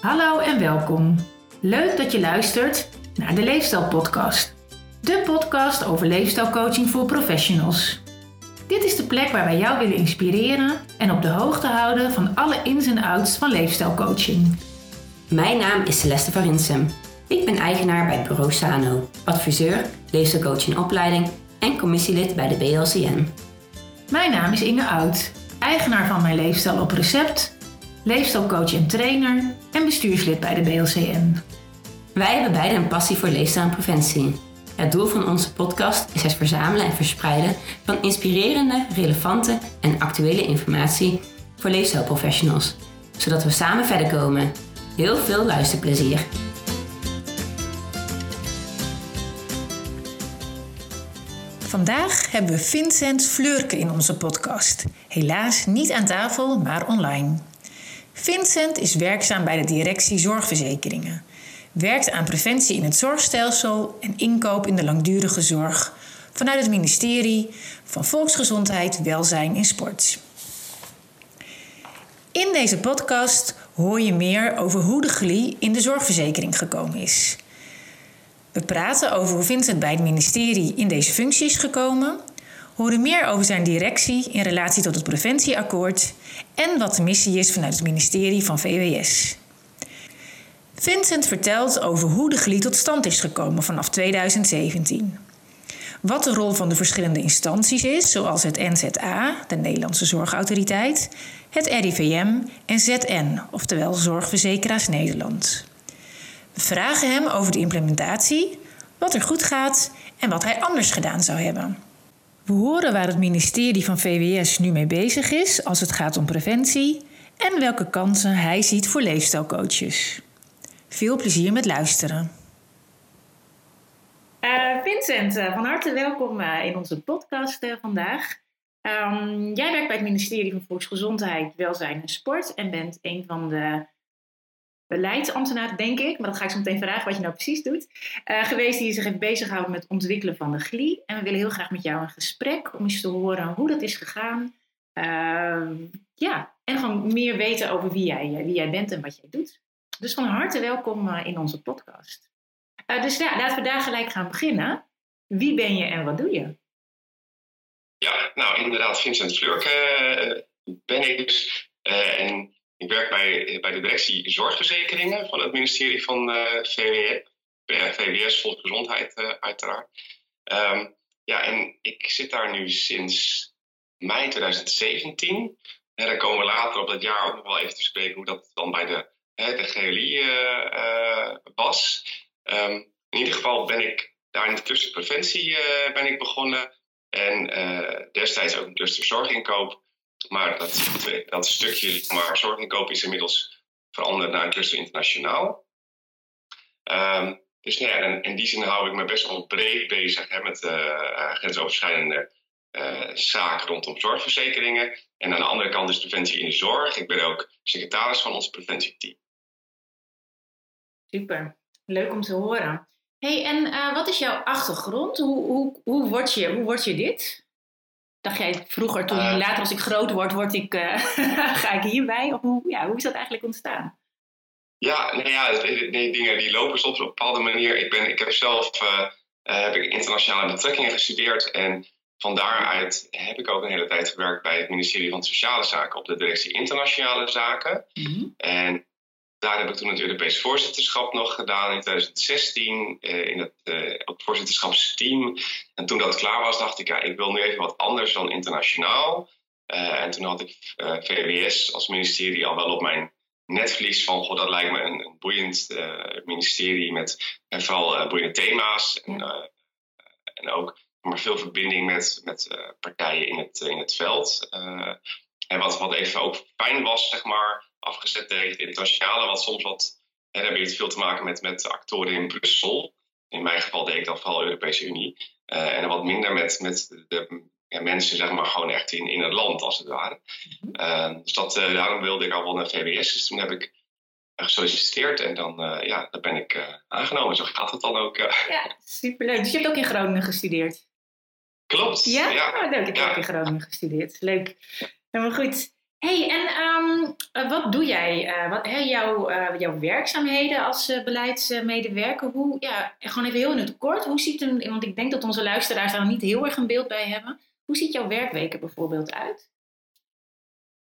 Hallo en welkom. Leuk dat je luistert naar de Leefstijl Podcast. De podcast over leefstijlcoaching voor professionals. Dit is de plek waar wij jou willen inspireren en op de hoogte houden van alle ins en outs van leefstijlcoaching. Mijn naam is Celeste van Rinsem. Ik ben eigenaar bij bureau Sano, adviseur, leefstijlcoach in opleiding en commissielid bij de BLCN. Mijn naam is Inge Oud, eigenaar van Mijn Leefstijl op Recept, leefstijlcoach en trainer en bestuurslid bij de BLCN. Wij hebben beide een passie voor leefstijl en preventie. Het doel van onze podcast is het verzamelen en verspreiden van inspirerende, relevante en actuele informatie voor leefstijlprofessionals, zodat we samen verder komen. Heel veel luisterplezier! Vandaag hebben we Vincent Fleurke in onze podcast. Helaas niet aan tafel, maar online. Vincent is werkzaam bij de directie Zorgverzekeringen. Werkt aan preventie in het zorgstelsel en inkoop in de langdurige zorg vanuit het ministerie van Volksgezondheid, Welzijn en Sport. In deze podcast hoor je meer over hoe de GLI in de zorgverzekering gekomen is. We praten over hoe Vincent bij het ministerie in deze functie is gekomen, horen meer over zijn directie in relatie tot het preventieakkoord en wat de missie is vanuit het ministerie van VWS. Vincent vertelt over hoe de GLI tot stand is gekomen vanaf 2017. Wat de rol van de verschillende instanties is, zoals het NZA, de Nederlandse Zorgautoriteit, het RIVM en ZN, oftewel Zorgverzekeraars Nederland. We vragen hem over de implementatie, wat er goed gaat en wat hij anders gedaan zou hebben. We horen waar het ministerie van VWS nu mee bezig is als het gaat om preventie en welke kansen hij ziet voor leefstijlcoaches. Veel plezier met luisteren. Uh, Vincent, uh, van harte welkom uh, in onze podcast vandaag. Um, jij werkt bij het ministerie van Volksgezondheid, Welzijn en Sport en bent een van de beleidsambtenaren, denk ik, maar dat ga ik zo meteen vragen wat je nou precies doet, geweest die zich heeft bezighouden met het ontwikkelen van de GLI. En we willen heel graag met jou een gesprek om eens te horen hoe dat is gegaan. Ehm, ja, en gewoon meer weten over wie jij, wie jij bent en wat jij doet. Dus van harte welkom uh, in onze podcast. Uh, dus ja, laten we daar gelijk gaan beginnen. Wie ben je en wat doe je? Ja, nou inderdaad, Vincent Fleurke uh, ben ik dus. en ik werk bij, bij de directie zorgverzekeringen van het ministerie van VWS, VWS Volksgezondheid uiteraard. Um, ja, en ik zit daar nu sinds mei 2017. En daar komen we later op dat jaar ook nog wel even te spreken hoe dat dan bij de de GLI eh, eh, was. Ehm, in ieder geval ben ik daar in de cluster preventie eh, ben ik begonnen. En destijds ook een cluster zorginkoop. Maar dat, dat stukje maar zorginkoop is inmiddels veranderd naar cluster internationaal. Um, dus nou ja, en in die zin hou ik me best wel breed bezig hè, met uh, grensoverschrijdende uh, zaken rondom zorgverzekeringen. En aan de andere kant is preventie in de zorg. Ik ben ook secretaris van ons preventieteam. Super, leuk om te horen. hey, en wat is jouw achtergrond? Hoe, hoe, hoe, word je, hoe word je dit? Dacht jij vroeger, toen uh, later als ik groot word, word ik, uh, ga ik hierbij? Of hoe, ja, hoe is dat eigenlijk ontstaan? Ja, nee, ja dingen die lopen soms op een bepaalde manier. Ik, ben, ik heb zelf heb ik internationale betrekkingen gestudeerd en van daaruit heb ik ook een hele tijd gewerkt bij het ministerie van Sociale Zaken op de directie Internationale Zaken. Mm -hmm. En daar heb ik toen het Europees voorzitterschap nog gedaan in 2016, uh, in het uh, voorzitterschapsteam. En toen dat klaar was, dacht ik, ja, ik wil nu even wat anders dan internationaal. Uh, en toen had ik VWS als ministerie al wel op mijn netvlies van, goh, dat lijkt me een, een boeiend ministerie met en vooral boeiende thema's. En, en ook maar veel verbinding met, met partijen in het, in het veld. en wat, wat even ook fijn was, zeg maar, afgezet tegen het internationale, wat soms wat, hè, dan heb je veel te maken met, met actoren in Brussel. In mijn geval deed ik dan vooral Europese Unie. Uh, en wat minder met, met de ja, mensen, zeg maar, gewoon echt in, in het land, als het ware. Uh, dus dat, uh, daarom wilde ik al wel naar VWS. Dus toen heb ik gesolliciteerd en dan, ja, dan ben ik aangenomen. Zo gaat het dan ook. Ja, superleuk. Dus je hebt ook in Groningen gestudeerd? Klopt. Ja? ja. Oh, leuk. Ik heb in Groningen gestudeerd. Leuk. Helemaal goed. Hey, en ehm, wat doe jij? Uh, wat, jouw, jouw werkzaamheden als beleidsmedewerker, hoe, ja, gewoon even heel in het kort, hoe ziet een, want ik denk dat onze luisteraars daar niet heel erg een beeld bij hebben. Hoe ziet jouw werkweken bijvoorbeeld uit?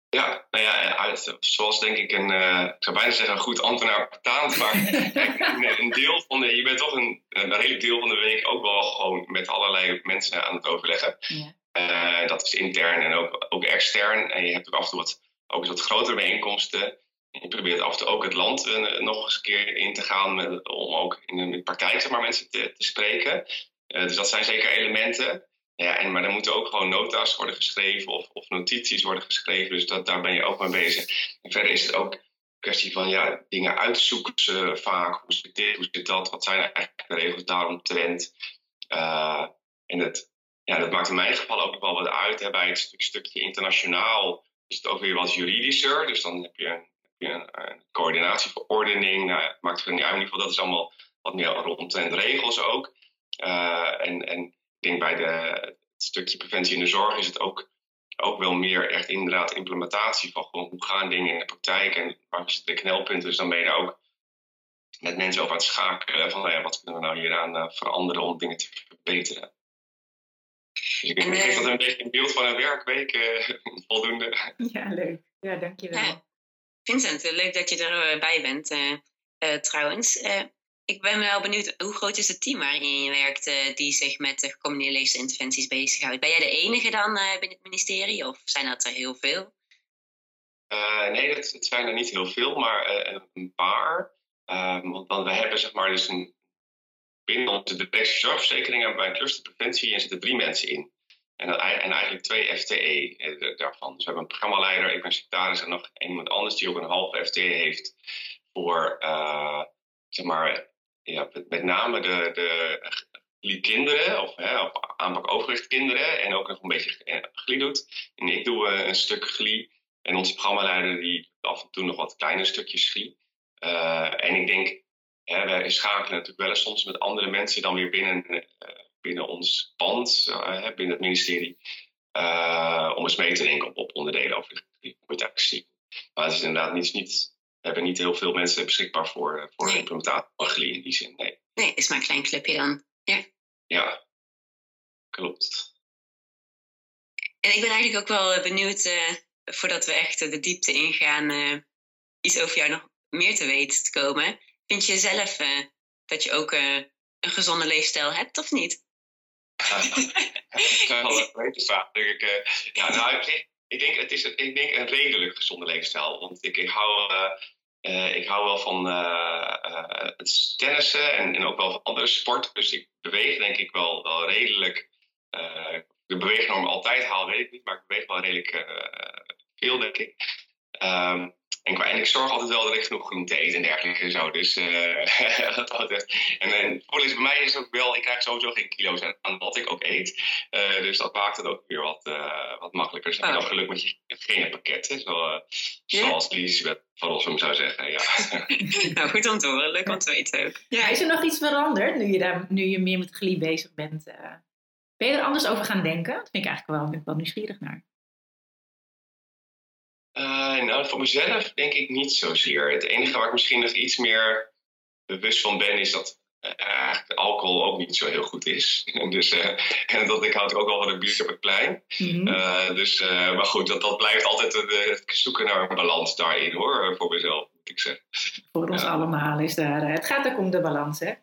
Ja, nou ja, zoals denk ik een, uh, ik zou bijna zeggen een goed ambtenaar betaald, maar een deel van de, je bent toch een, een redelijk deel van de week ook wel gewoon met allerlei mensen aan het overleggen. Ja. Uh, dat is intern en ook, ook extern. En je hebt ook af en toe wat, ook wat grotere bijeenkomsten. En je probeert af en toe ook het land uh, nog eens een keer in te gaan om ook in de praktijk zeg maar, mensen te, te spreken. dus dat zijn zeker elementen. Ja, en, maar er moeten ook gewoon nota's worden geschreven of, of notities worden geschreven. Dus dat, daar ben je ook mee bezig. En verder is het ook kwestie van ja, dingen uitzoeken vaak. Hoe zit dit, hoe zit dat? Wat zijn eigenlijk de regels daaromtrent? Uh, en het, ja, dat maakt in mijn geval ook wel wat uit. Hè. Bij het stuk, stukje internationaal is het ook weer wat juridischer. Dus dan heb je een, heb je een, een coördinatieverordening. Nou, het maakt in ieder geval dat is allemaal wat meer rondom regels ook. Uh, en, en ik denk bij de, het stukje preventie in de zorg is het ook, ook wel meer echt inderdaad implementatie van gewoon hoe gaan dingen in de praktijk en waar zitten de knelpunten. Dus dan ben je daar ook met mensen over aan het schakelen van nou wat kunnen we nou hieraan uh, veranderen om dingen te verbeteren. Dus ik denk dat een beetje een beeld van een werkweek uh, voldoende. Ja, leuk. Ja, dankjewel. Ja. Vincent, leuk dat je erbij bent uh, trouwens. Ik ben wel benieuwd, hoe groot is het team waarin je werkt uh, die zich met de gecombineerde leesinterventies bezighoudt? Ben jij de enige dan uh, binnen het ministerie of zijn dat er heel veel? Uh, nee, het, het, zijn er niet heel veel, maar een paar. Ehm, want, want we hebben zeg maar dus een, binnen onze de zorgverzekering hebben wij een clusterpreventie en zitten drie mensen in. En, en eigenlijk twee FTE daarvan. Dus we hebben een programmaleider, ik ben secretaris en nog iemand anders die ook een halve FTE heeft voor zeg maar, ja, met name de, de kinderen, of hè, aanpak overgewicht kinderen, en ook nog een beetje glie doet. En ik doe een stuk glie. En onze programmaleider die af en toe nog wat kleine stukjes glie. Uh, en ik denk, hè, wij schakelen natuurlijk wel eens soms met andere mensen dan weer binnen, uh, binnen ons pand, binnen het ministerie. om eens mee te denken op, op onderdelen over de glie. Maar het is inderdaad niet, niet hebben niet heel veel mensen beschikbaar voor, eh, voor nee. implementatie in die zin. Nee. nee, is maar een klein clubje dan. Ja, ja klopt. En ik ben eigenlijk ook wel eh, benieuwd, uh, voordat we echt de diepte ingaan, uh, iets over jou nog meer te weten te komen. Vind je zelf uh, dat je ook een gezonde leefstijl hebt, of niet? Dat wel een denk ik. ja, nou, ik, ik denk, het is een, ik denk een redelijk gezonde leefstijl. Want ik, ik hou ik hou wel van uh, tennissen en, en, ook wel van andere sporten. Dus ik beweeg denk ik wel, wel redelijk. de beweegnorm altijd haal, weet ik niet, maar ik beweeg wel redelijk veel, denk ik. Um, en, en ik zorg altijd wel dat ik genoeg groente eet en dergelijke en zo. Dus uh, en, en is bij mij is ook wel, ik krijg sowieso geen kilo's aan wat ik ook eet. Uh, dus dat maakt het ook weer wat, uh, wat makkelijker. Dus heb je dan geluk met je geen pakket. Hè? Zo, zoals Lisbeth van Rossum zou zeggen. Ja. nou, goed om te horen. Leuk om te weten ook. Ja, is er nog iets veranderd nu je, daar, nu je meer met glie bezig bent? ben je er anders over gaan denken? Dat vind ik eigenlijk wel, ben ik wel nieuwsgierig naar. Uh, nou, voor mezelf denk ik niet zozeer. Het enige waar ik misschien nog iets meer bewust van ben, is dat uh, alcohol ook niet zo heel goed is. dus, uh, en dat ik houd ook wel van een biertje op het plein. Mm dus, maar goed, dat, dat blijft altijd het zoeken naar een balans daarin hoor, voor mezelf moet ik zeggen. Voor ons allemaal is daar. het gaat ook om de balans, hè?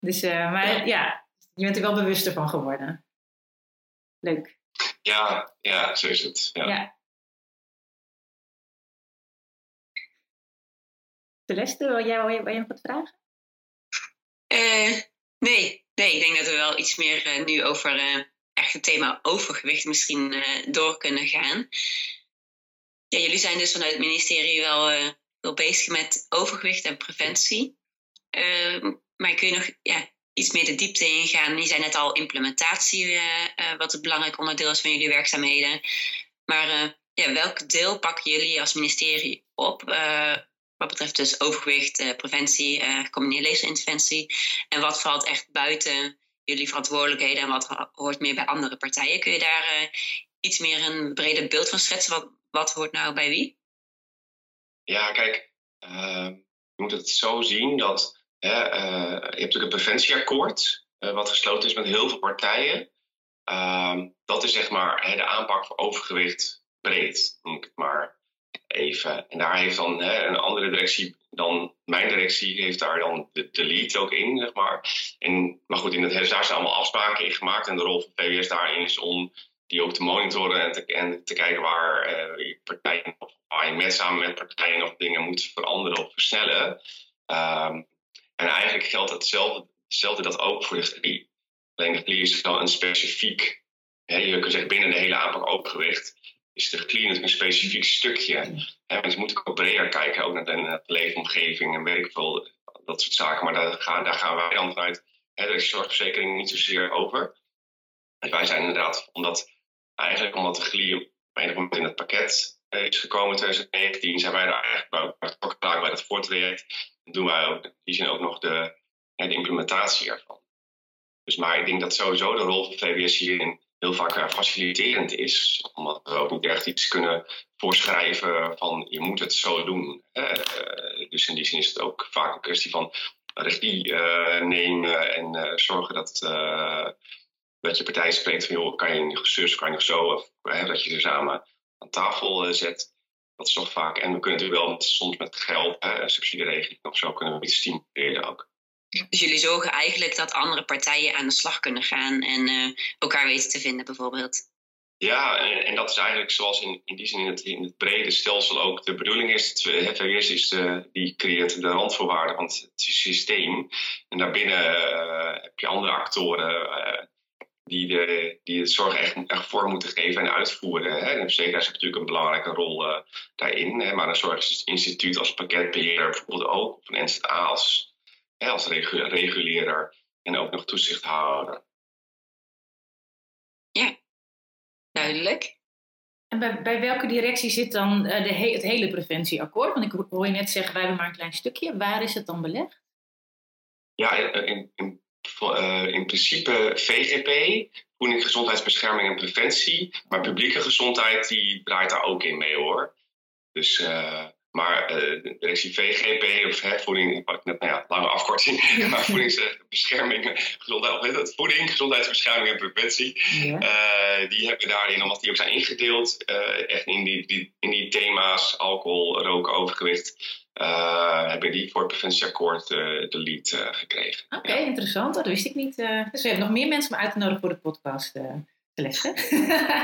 Dus, maar ja. ja, je bent er wel bewuster van geworden. Leuk. Ja, ja, zo is het. ja. ja. Celeste, wil jij, wil jij nog wat vragen? Uh, nee. nee, ik denk dat we wel iets meer uh, nu over uh, echt het thema overgewicht misschien door kunnen gaan. Jullie zijn dus vanuit het ministerie wel, wel bezig met overgewicht en preventie. Ehm, maar kun je nog ja, iets meer de diepte ingaan? Je zei net al implementatie, wat een belangrijk onderdeel is van jullie werkzaamheden. Maar ja, welk deel pakken jullie als ministerie op wat betreft dus overgewicht, eh, preventie, uh, gecombineerde leefstijlinterventie. En wat valt echt buiten jullie verantwoordelijkheden en wat hoort meer bij andere partijen? Kun je daar uh, iets meer een breder beeld van schetsen? Wat, wat hoort nou bij wie? Ja, kijk, uh, je moet het zo zien dat je hebt natuurlijk een preventieakkoord, wat gesloten is met heel veel partijen. Uh, dat is zeg maar de aanpak voor overgewicht breed, noem ik het maar even. En daar heeft dan hè, een andere directie dan mijn directie heeft daar dan de, lead ook in, zeg maar. En, maar goed, in het, daar zijn allemaal afspraken in gemaakt. En de rol van VWS daarin is om die ook te monitoren en te, en te kijken waar uh, partijen, waar je met, samen met partijen nog dingen moet veranderen of versnellen. Um, en eigenlijk geldt hetzelfde, hetzelfde dat ook voor de GLI. Alleen de GLI is dan een specifiek, hè, je kunt zeggen binnen de hele aanpak overgewicht, is de natuurlijk een specifiek stukje. Hè, dus moet ik ook breder kijken, ook naar de, de leefomgeving en weet ik veel, dat soort zaken. Maar daar gaan, daar gaan wij dan vanuit, hè, is zorgverzekering niet zozeer over. Dus wij zijn inderdaad, omdat eigenlijk omdat de GLI op een moment in het pakket uh, is gekomen in 2019, zijn wij daar eigenlijk bij betrokken bij het voortraject. En doen wij ook, die zijn ook nog de, de implementatie ervan. Dus maar ik denk dat sowieso de rol van VWS hierin heel vaak uh, faciliterend is. Omdat we ook niet echt iets kunnen voorschrijven van je moet het zo doen. Uh, dus in die zin is het ook vaak een kwestie van regie nemen en zorgen dat dat je partij spreekt van, joh, kan je nog zus, kan je nog zo, of dat je ze samen aan tafel zet. Dat is toch vaak. En we kunnen natuurlijk wel soms met geld, subsidieregeling of zo, kunnen we iets stimuleren ook. Dus jullie zorgen eigenlijk dat andere partijen aan de slag kunnen gaan en uh, elkaar weten te vinden, bijvoorbeeld? Ja, en, en, dat is eigenlijk zoals in, in die zin in het, in het brede stelsel ook de bedoeling is. Het VWS is de, die creëert de randvoorwaarden van het systeem. En daarbinnen heb je andere actoren die, de, die het zorg echt, echt vorm moeten geven en uitvoeren. Hè. De verzekeraars hebben natuurlijk een belangrijke rol daarin. Hè. Maar een zorginstituut als pakketbeheerder bijvoorbeeld ook. Of een als, hè, als reguleerder en ook nog toezichthouder. Ja, duidelijk. En bij, bij welke directie zit dan uh, de he het hele preventieakkoord? Want ik hoor je net zeggen, wij hebben maar een klein stukje. Waar is het dan belegd? Ja, in, in uh, in principe VGP, voeding, gezondheidsbescherming en preventie. Maar publieke gezondheid die draait daar ook in mee hoor. Dus, uh, maar uh, de directie VGP, of hè, voeding, ik pak net, nou ja, lange afkorting, maar voedingsbescherming, gezondheid, voeding, gezondheidsbescherming en preventie, ja. die hebben daarin, omdat die ook zijn ingedeeld, echt in die, die, in die thema's, alcohol, roken, overgewicht, hebben die voor het preventieakkoord de lead gekregen. Oké, okay, interessant. Dat wist ik niet. dus we hebben nog meer mensen om uit te nodigen voor de podcast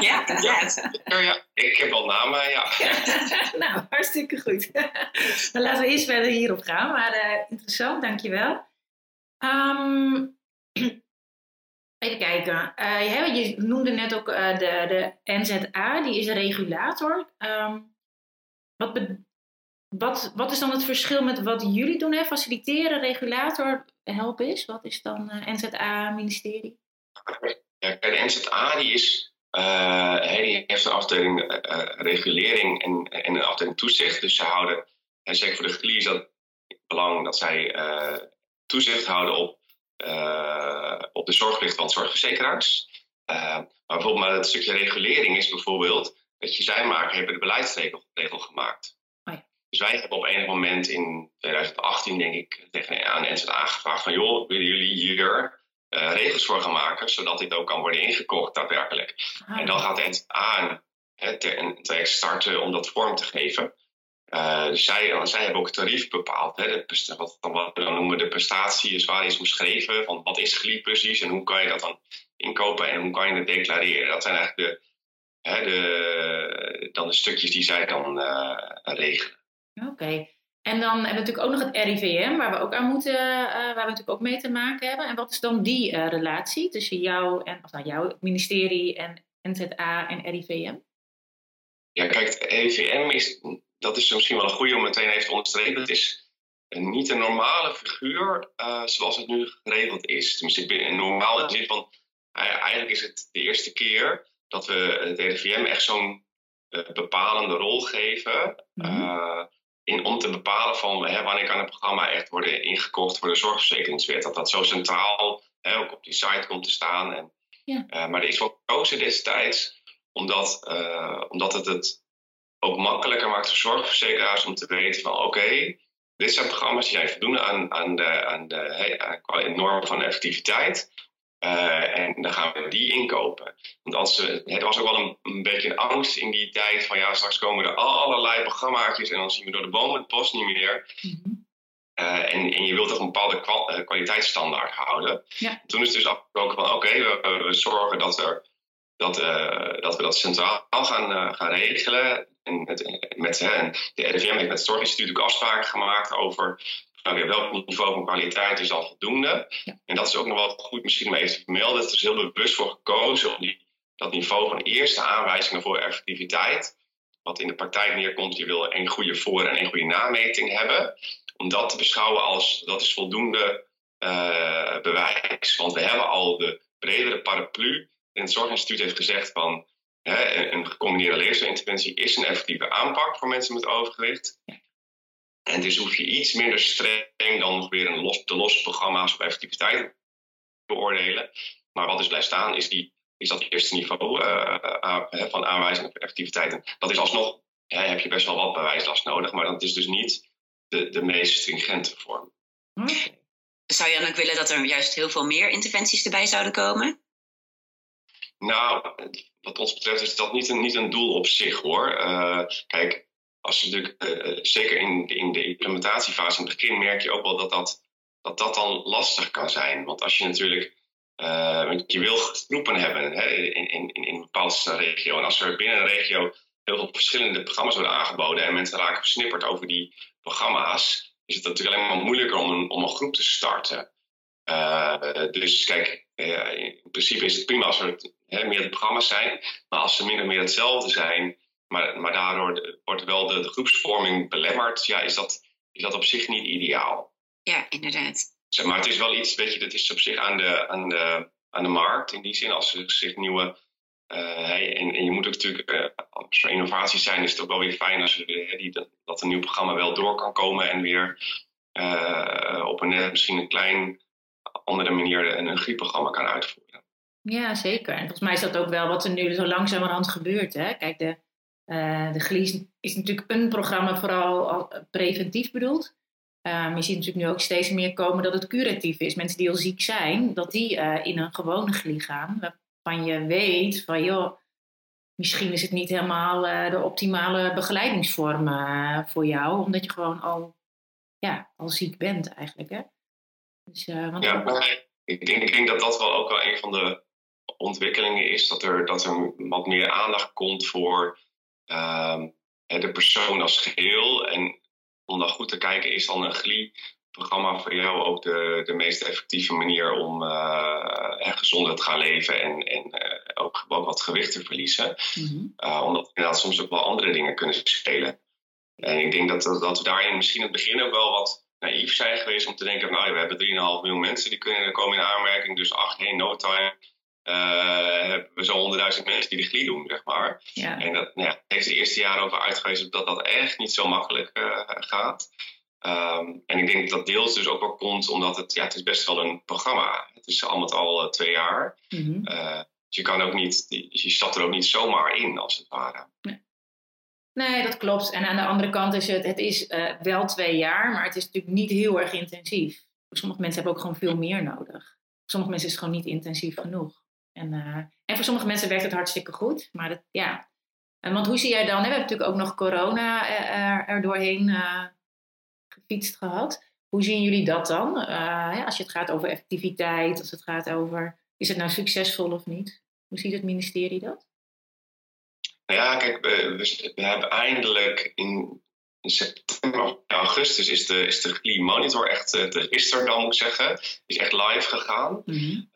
ja, ja, ja, ik heb wel namen, ja. nou, hartstikke goed. Dan laten we eerst verder hierop gaan. Maar interessant, dankjewel. Um, even kijken. je noemde net ook de, de NZA, die is een regulator. Um, wat, be wat, wat is dan het verschil met wat jullie doen? Hè? Faciliteren, regulator, helpen is? Wat is dan uh, NZA-ministerie? Ja, de NZA die is, uh, die heeft een afdeling uh, regulering en, en een afdeling toezicht. Dus ze houden, en zeker voor de GLI is dat belang dat zij toezicht houden op, op de zorgplicht van zorgverzekeraars. maar bijvoorbeeld maar het stukje regulering is bijvoorbeeld dat je zij maken, hebben de beleidsregel gemaakt. Dus wij hebben op enig moment in 2018, denk ik, tegen aan NZA gevraagd van joh, willen jullie hier uh, regels voor gaan maken, zodat dit ook kan worden ingekocht daadwerkelijk. Ah. En dan gaat de een, een traject starten om dat vorm te geven. Uh, dus zij, zij hebben ook het tarief bepaald. Hè, de, wat, wat we dan noemen de prestatie is waar is omschreven. Van wat is GLI precies en hoe kan je dat dan inkopen en hoe kan je het declareren. Dat zijn eigenlijk de, hè, de, dan de stukjes die zij dan uh, regelen. Oké. En dan hebben we natuurlijk ook nog het RIVM, waar we ook aan moeten, uh, waar we natuurlijk ook mee te maken hebben. En wat is dan die uh, relatie tussen jou en, of nou, jouw ministerie en NZA en RIVM? Ja, kijk, het RIVM is, dat is misschien wel een goede om meteen even te onderstrepen. Het is niet een normale figuur uh, zoals het nu geregeld is. Tenminste, een normaal zin van, eigenlijk is het de eerste keer dat we het RIVM echt zo'n bepalende rol geven. Mm -hmm in, om te bepalen van hè, wanneer kan een programma echt worden ingekocht voor de zorgverzekeringswet. Dat dat zo centraal hè, ook op die site komt te staan. En, ja. uh, maar er is wel gekozen destijds omdat, uh, omdat het het ook makkelijker maakt voor zorgverzekeraars om te weten van oké, dit zijn programma's die zijn voldoende aan, aan, de, aan de normen van effectiviteit. Uh, en dan gaan we die inkopen. Want als ze, het was ook wel een, een, beetje een angst in die tijd van ja, straks komen er allerlei programma's en dan zien we door de bomen het bos niet meer. Mm uh, en, en, je wilt toch een bepaalde kwa kwaliteitsstandaard houden. Ja. Toen is dus afgesproken van oké, okay, we, we, zorgen dat, er, dat, uh, dat we dat centraal gaan, gaan regelen. En met, met de RIVM heeft met het Zorginstituut ook afspraken gemaakt over nou, welk niveau van kwaliteit is al voldoende. Ja. En dat is ook nog wel goed misschien om even te vermelden. Het is heel bewust voor gekozen om die, dat niveau van eerste aanwijzingen voor effectiviteit, wat in de praktijk neerkomt, je wil één goede voor- en één goede nameting hebben, om dat te beschouwen als dat is voldoende uh, bewijs. Want we hebben al de bredere paraplu. En het Zorginstituut heeft gezegd van hè, een gecombineerde leefstijlinterventie is een effectieve aanpak voor mensen met overgewicht. En dus hoef je iets minder streng dan nog weer een los, de losse programma's op effectiviteit beoordelen. Maar wat dus blijft staan is, die, is dat eerste niveau uh, van aanwijzing op effectiviteit. dat is alsnog, ja, heb je best wel wat bewijslast nodig, maar dat is dus niet de, de meest stringente vorm. Zou je dan ook willen dat er juist heel veel meer interventies erbij zouden komen? Nou, wat ons betreft is dat niet een, niet een doel op zich hoor. kijk, als je natuurlijk, uh, zeker in, in de implementatiefase in het begin merk je ook wel dat dat, dat, dat dan lastig kan zijn. Want als je natuurlijk, want je wil groepen hebben hè, in, in, in een bepaalde regio. En als er binnen een regio heel veel verschillende programma's worden aangeboden en mensen raken versnipperd over die programma's, is het natuurlijk alleen maar moeilijker om een, om een groep te starten. Dus kijk, in principe is het prima als er hè, meerdere programma's zijn, maar als ze min of meer hetzelfde zijn, maar, maar daardoor wordt wel de, de, groepsvorming belemmerd. Ja, is dat, is dat op zich niet ideaal. Ja, inderdaad. Zeg maar het is wel iets, weet je, dat is op zich aan de, aan de, aan de markt in die zin. Als er zich nieuwe. Uh, en, en, je moet ook natuurlijk, uh, als er innovaties zijn, is het ook wel weer fijn als er, die, dat een nieuw programma wel door kan komen en weer uh, op een net misschien een klein andere manier een, een griepprogramma kan uitvoeren. Ja, zeker. En volgens mij is dat ook wel wat er nu zo langzamerhand gebeurt. Hè? Kijk, de, uh, de GLIS is natuurlijk een programma vooral preventief bedoeld. Um, je ziet natuurlijk nu ook steeds meer komen dat het curatief is. Mensen die al ziek zijn, dat die uh, in een gewone GLI gaan. Waarvan je weet van joh, misschien is het niet helemaal uh, de optimale begeleidingsvorm voor jou. Omdat je gewoon al, ja, al ziek bent eigenlijk. Hè? Dus, want ja, ik denk, ik denk dat dat wel ook wel een van de ontwikkelingen is. Dat er, dat er wat meer aandacht komt voor Ehm, de persoon als geheel. En om dan goed te kijken, is dan een GLI-programma voor jou ook de, de meest effectieve manier om uh, gezonder te gaan leven en, en uh, ook, wat gewicht te verliezen. Mm omdat inderdaad soms ook wel andere dingen kunnen spelen. En ik denk dat, dat we daarin misschien in het begin ook wel wat naïef zijn geweest om te denken: nou, we hebben 3,5 miljoen mensen die kunnen komen in aanmerking, dus ach, geen no time hebben we zo'n honderdduizend mensen die de glie doen, zeg maar. Ja. En dat nou ja, heeft de eerste jaren ook uitgewezen dat dat echt niet zo makkelijk uh, gaat. Um, en ik denk dat dat deels dus ook wel komt omdat het, ja, het is best wel een programma. Het is al met al uh, twee jaar. Mm -hmm. dus je kan ook niet, je stapt er ook niet zomaar in, als het ware. Nee. Nee, dat klopt. En aan de andere kant is het, het is wel twee jaar, maar het is natuurlijk niet heel erg intensief. Sommige mensen hebben ook gewoon veel meer nodig. Sommige mensen is het gewoon niet intensief genoeg. En, uh, en voor sommige mensen werkt het hartstikke goed. Maar dat, ja. En, want hoe zie jij dan? Hè? We hebben natuurlijk ook nog corona er, er doorheen uh, gefietst gehad. Hoe zien jullie dat dan? Uh, als je het gaat over effectiviteit, als het gaat over is het nou succesvol of niet? Hoe ziet het ministerie dat? Nou ja, kijk, we, we, hebben eindelijk in, in september, augustus is de, is de GLI Monitor echt, de register dan moet ik zeggen, is echt live gegaan. Mm -hmm.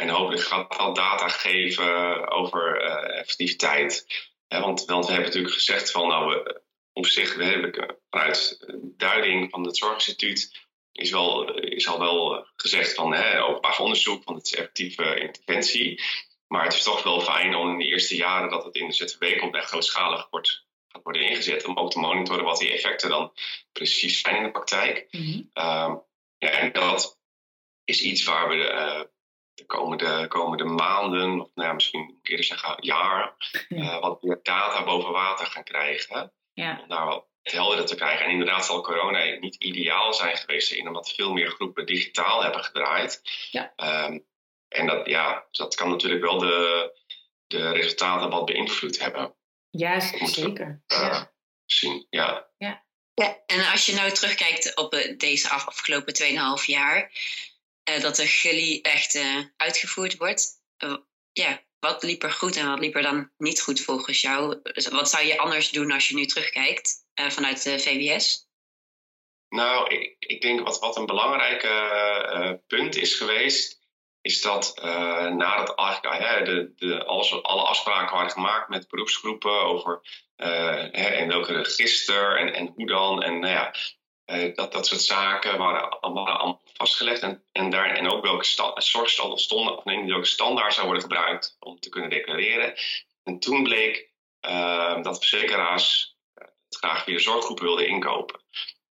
En hopelijk gaat dat data geven over uh, effectiviteit. want, want we hebben natuurlijk gezegd van, nou, we, op zich, we hebben vanuit duiding van het Zorginstituut is, wel, is al wel gezegd van hè, openbaar onderzoek, van het is effectieve interventie. Maar het is toch wel fijn om in de eerste jaren dat het in de ZTW komt en grootschalig wordt, gaat worden ingezet. Om ook te monitoren wat die effecten dan precies zijn in de praktijk. Mm -hmm. ja, en dat is iets waar we uh, de komende, komende maanden, of nou ja, misschien moet ik eerder zeggen jaar, Ja. wat meer data boven water gaan krijgen. Ja. Om daar wat helderder te krijgen. En inderdaad zal corona niet ideaal zijn geweest in omdat veel meer groepen digitaal hebben gedraaid. Ja. Ehm, en dat, ja, dat kan natuurlijk wel de, de resultaten wat beïnvloed hebben. Ja, Moet- zeker. eh, Ja. Zien, ja. Ja, en als je nou terugkijkt op eh, deze af- afgelopen 2,5 jaar, eh, dat de gully echt eh, uitgevoerd wordt, eh, ja, wat liep er goed en wat liep er dan niet goed volgens jou? Dus Wat zou je anders doen als je nu terugkijkt eh, vanuit de VWS? Nou, ik, ik denk wat, wat een belangrijk eh, punt is geweest, is dat eh, nadat eigenlijk eh, de, de, alles, alle afspraken waren gemaakt met beroepsgroepen over eh, hè, en welke register en, en hoe dan, en nou ja, eh, dat, dat soort zaken waren, allemaal vastgelegd en, en, daar, en ook welke stonden, of nee, welke standaard zou worden gebruikt om te kunnen declareren. En toen bleek eh, dat verzekeraars eh, het graag via zorggroepen wilden inkopen.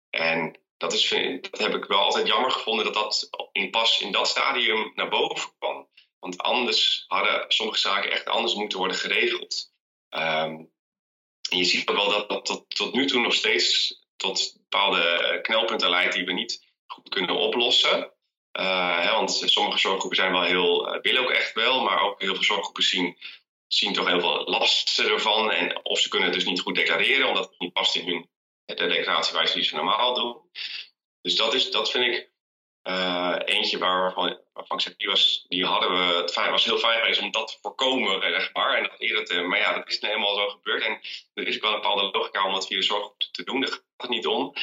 En dat, is, dat heb ik wel altijd jammer gevonden dat dat in, pas in dat stadium naar boven kwam. Want anders hadden sommige zaken echt anders moeten worden geregeld. Ehm, en je ziet ook wel dat dat tot, tot nu toe nog steeds tot bepaalde knelpunten leidt die we niet goed kunnen oplossen. Eh, hè, want sommige zorggroepen zijn wel heel, eh, willen ook echt wel, maar ook heel veel zorggroepen zien, zien toch heel veel lasten ervan. En of ze kunnen het dus niet goed declareren, omdat het niet past in hun de declaratiewijze die ze normaal doen. Dus dat, is, dat vind ik eh, eentje waarvan, waarvan ik zeg, die, was, die hadden we, het was heel fijn geweest om dat te voorkomen, zeg maar. En dat eerder te, maar ja, dat is nou helemaal zo gebeurd. En er is wel een bepaalde logica om dat via de zorg te doen, daar gaat het niet om.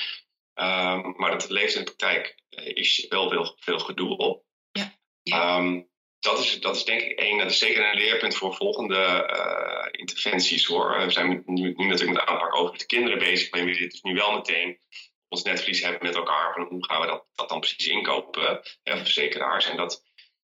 Ehm, maar dat leeft in de praktijk, eh, is wel veel, veel gedoe op. Ja. Ja. Ehm, dat, is, dat is denk ik één, dat is zeker een leerpunt voor volgende eh, interventies hoor. We zijn nu, nu natuurlijk met de aanpak over de kinderen bezig, maar we willen dit dus nu wel meteen ons netvlies hebben met elkaar. Van hoe gaan we dat, dat dan precies inkopen, voor verzekeraars. En dat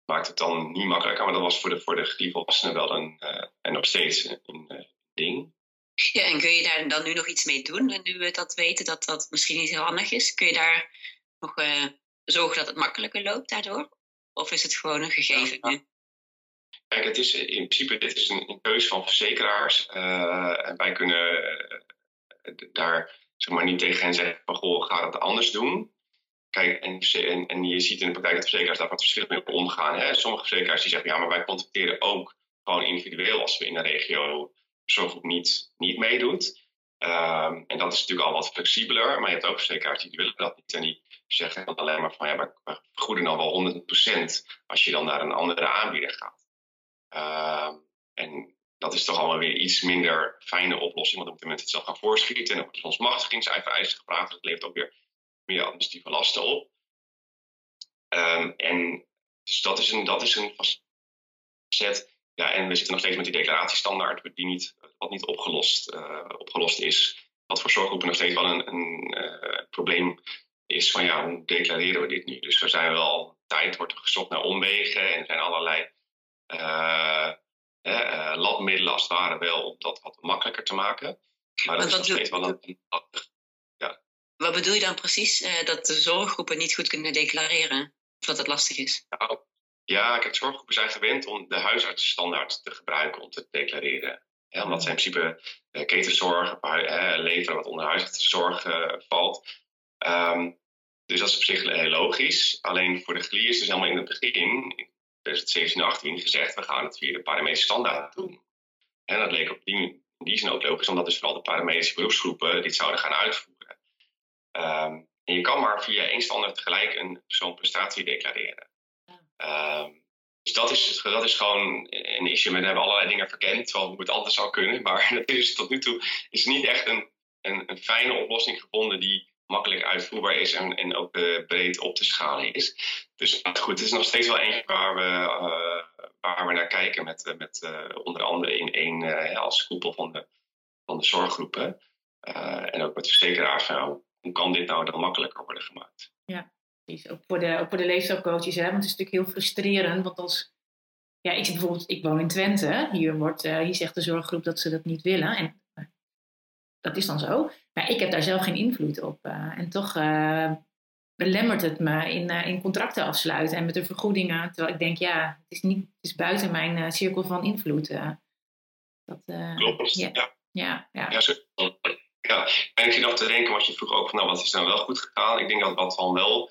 maakt het dan niet makkelijker, maar dat was voor de, voor de volwassenen wel een, eh, en nog steeds een, een eh, ding. Ja, en kun je daar dan nu nog iets mee doen? En nu we dat weten, dat dat misschien niet heel handig is, kun je daar nog eh, zorgen dat het makkelijker loopt daardoor? Of is het gewoon een gegeven Ja. nu? Kijk, het is in principe dit is een, een keuze van verzekeraars. eh, en wij kunnen eh, daar zeg maar, niet tegen hen zeggen van goh, ga het anders doen. Kijk, en, en, en je ziet in de praktijk dat verzekeraars daar wat verschillend mee omgaan. Hè. Sommige verzekeraars die zeggen ja, maar wij contacteren ook gewoon individueel als we in een regio zorggroep niet, niet meedoet. Ehm, en dat is natuurlijk al wat flexibeler, maar je hebt ook verzekeraars die willen dat niet. En die zeggen dan alleen maar van ja, wij vergoeden dan wel 100% als je dan naar een andere aanbieder gaat. Ehm, en dat is toch allemaal weer iets minder fijne oplossing, want dan moeten mensen het zelf gaan voorschieten. En dan wordt soms machtigingseisen dus dat levert ook weer meer administratieve lasten op. Ehm, en dus dat is een, dat is een facet. Ja, en we zitten nog steeds met die declaratiestandaard, die niet, wat niet opgelost, eh, opgelost is. Wat voor zorggroepen nog steeds wel een, een eh, probleem is van ja, hoe declareren we dit nu? Dus er zijn wel tijd, wordt gezocht naar omwegen en er zijn allerlei eh, eh, labmiddelen als het ware wel om dat wat makkelijker te maken. Maar dat Want is nog steeds wel een, Wat bedoel je dan precies? dat de zorggroepen niet goed kunnen declareren? Of dat het lastig is? Nou, ja, kijk, zorggroepen zijn gewend om de huisartsenstandaard te gebruiken om te declareren. Omdat ze in principe eh, ketenzorg, eh, leveren wat onder huisartsenzorg eh, valt. Ehm, dus dat is op zich heel logisch. Alleen voor de GLI is dus helemaal in het begin, in 2017 en 18, gezegd: we gaan het via de paramedische standaard doen. En dat leek op die, in die zin ook logisch, omdat dus vooral de paramedische beroepsgroepen dit zouden gaan uitvoeren. Ehm, en je kan maar via één standaard tegelijk een zo'n prestatie declareren. Ehm, dus dat is, dat is gewoon een issue. We hebben allerlei dingen verkend hoe het anders zou kunnen. Maar dat is, tot nu toe is niet echt een, een, een fijne oplossing gevonden die makkelijk uitvoerbaar is en, en ook eh, breed op te schalen is. Dus goed, het is nog steeds wel eentje waar we, eh, waar we naar kijken. Met, eh, met onder andere in één als koepel van de, van de zorggroepen. En ook met de verzekeraars nou, hoe kan dit nou dan makkelijker worden gemaakt? Precies, ook voor de, ook voor de leefstijlcoaches, hè? want het is natuurlijk heel frustrerend. Want als, ja, ik, bijvoorbeeld, ik woon in Twente, hier, wordt, eh, hier zegt de zorggroep dat ze dat niet willen. En eh, dat is dan zo. Maar ik heb daar zelf geen invloed op. eh, en toch, belemmert het me in, in contracten afsluiten en met de vergoedingen. Terwijl ik denk, ja, het is, niet, het is buiten mijn cirkel van invloed. dat, Klopt, ja. Ja, ja. ja. En ik zit nog te denken, wat je vroeg ook van, nou, wat is dan wel goed gegaan? Ik denk dat wat dan wel,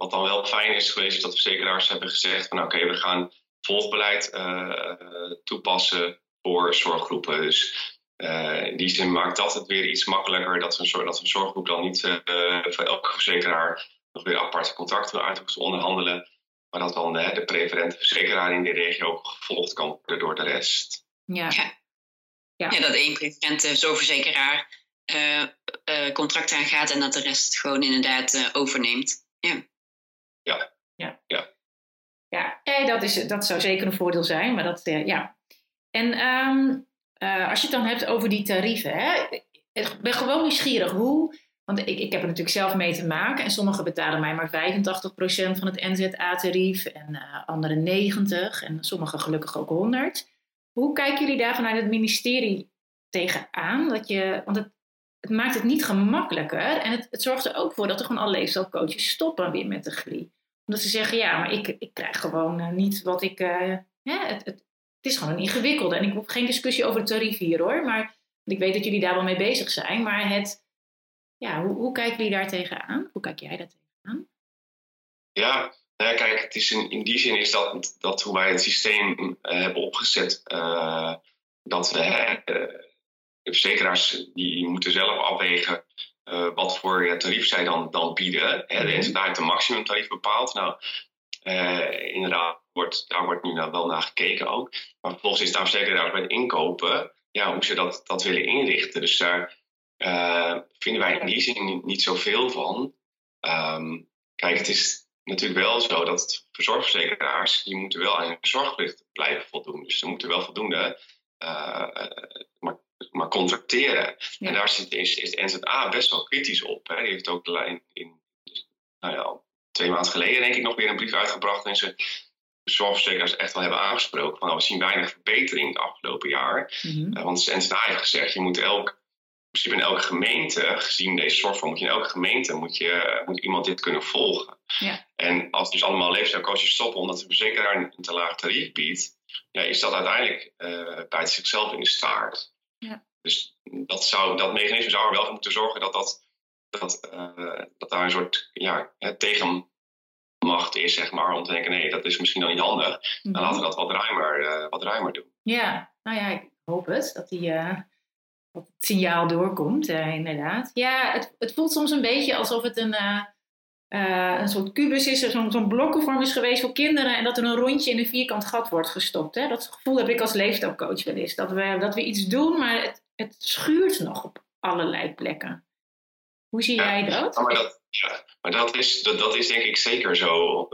wat dan wel fijn is geweest, is dat verzekeraars hebben gezegd van, oké, we gaan volgbeleid toepassen voor zorggroepen. Dus uh, in die zin maakt dat het weer iets makkelijker dat een, dat een zorggroep dan niet uh, voor elke verzekeraar nog weer aparte contracten uit hoeft te onderhandelen. Maar dat dan uh, de preferente verzekeraar in de regio ook gevolgd kan worden door de rest. Ja, ja. ja. ja dat één preferente zorgverzekeraar contract aangaat en dat de rest het gewoon inderdaad overneemt. Ja. Ja. Ja. ja. ja. dat, is, dat zou zeker een voordeel zijn, maar dat, ja. En um, uh, als je het dan hebt over die tarieven, hè, ik ben gewoon nieuwsgierig hoe. Want ik, ik heb er natuurlijk zelf mee te maken. En sommigen betalen mij maar 85% van het NZA-tarief. En uh, anderen 90%. En sommigen gelukkig ook 100%. Hoe kijken jullie daar vanuit het ministerie tegenaan? Dat je, want het, het maakt het niet gemakkelijker. En het, het zorgt er ook voor dat er gewoon alle leefstijlcoaches stoppen weer met de GLI. Omdat ze zeggen, ja, maar ik, ik krijg gewoon uh, niet wat ik... Uh, het, het, het is gewoon een ingewikkelde. En ik hoef geen discussie over het tarief hier hoor. Maar ik weet dat jullie daar wel mee bezig zijn. Maar het, ja, hoe, hoe kijken jullie daar tegenaan? Hoe kijk jij daar tegenaan? Ja, nou ja, kijk, het is in, in die zin is dat, dat hoe wij het systeem uh, hebben opgezet. Dat we, de verzekeraars die moeten zelf afwegen wat voor tarief zij dan, dan bieden. Hè. De NZA heeft een maximumtarief bepaald. Nou, inderdaad, wordt, daar wordt nu wel naar gekeken ook. Maar vervolgens is daar zeker daar bij het inkopen, ja, hoe ze dat, dat willen inrichten. Dus daar uh, vinden wij in die zin niet, niet zoveel van. Um, kijk, het is natuurlijk wel zo dat verzorgverzekeraars, die moeten wel aan hun zorgplicht blijven voldoen. Dus ze moeten wel voldoende maar, maar contracteren. En daar zit, is, is de NZA best wel kritisch op. Hè. Die heeft ook in, in nou ja, twee maanden geleden denk ik nog weer een brief uitgebracht. En ze zorgverzekeraars echt wel hebben aangesproken. Van, nou, we zien weinig verbetering het afgelopen jaar. Mm -hmm. want de NSA heeft gezegd, je moet elk, in in elke gemeente, gezien deze zorgvorm, moet je in elke gemeente moet je, moet iemand dit kunnen volgen. Ja. En als dus allemaal leefstijlcoaches stoppen omdat de verzekeraar een te laag tarief biedt, ja, is dat uiteindelijk uh, bij zichzelf in de staart. Ja. Dus dat, zou, dat mechanisme zou er wel voor moeten zorgen dat, dat, dat, uh, dat daar een soort ja, tegen macht is, zeg maar, om te denken, nee, dat is misschien dan niet handig. Dan mhm. laten we dat wat ruimer, uh, wat ruimer doen. Ja, nou ja, ik hoop het, dat, die, uh, dat het signaal doorkomt, inderdaad. Ja, het, het voelt soms een beetje alsof het een, een soort kubus is, zo'n zo'n blokkenvorm is geweest voor kinderen en dat er een rondje in een vierkant gat wordt gestopt. Hè? Dat gevoel heb ik als leefstijlcoach wel eens, dat we, dat we iets doen, maar het, het schuurt nog op allerlei plekken. Hoe zie jij dat? maar dat, ja, maar dat is, dat, dat is denk ik zeker zo.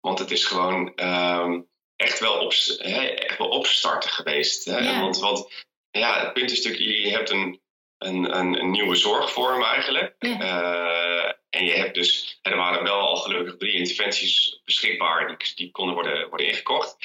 Want het is gewoon um, echt, wel op, hè, echt wel opstarten geweest. Hè? Ja. Want, want ja, het punt is natuurlijk, je hebt een, een, een, een nieuwe zorgvorm eigenlijk. Ja. Uh, en je hebt dus, er waren wel al gelukkig drie interventies beschikbaar die, die konden worden, worden ingekocht.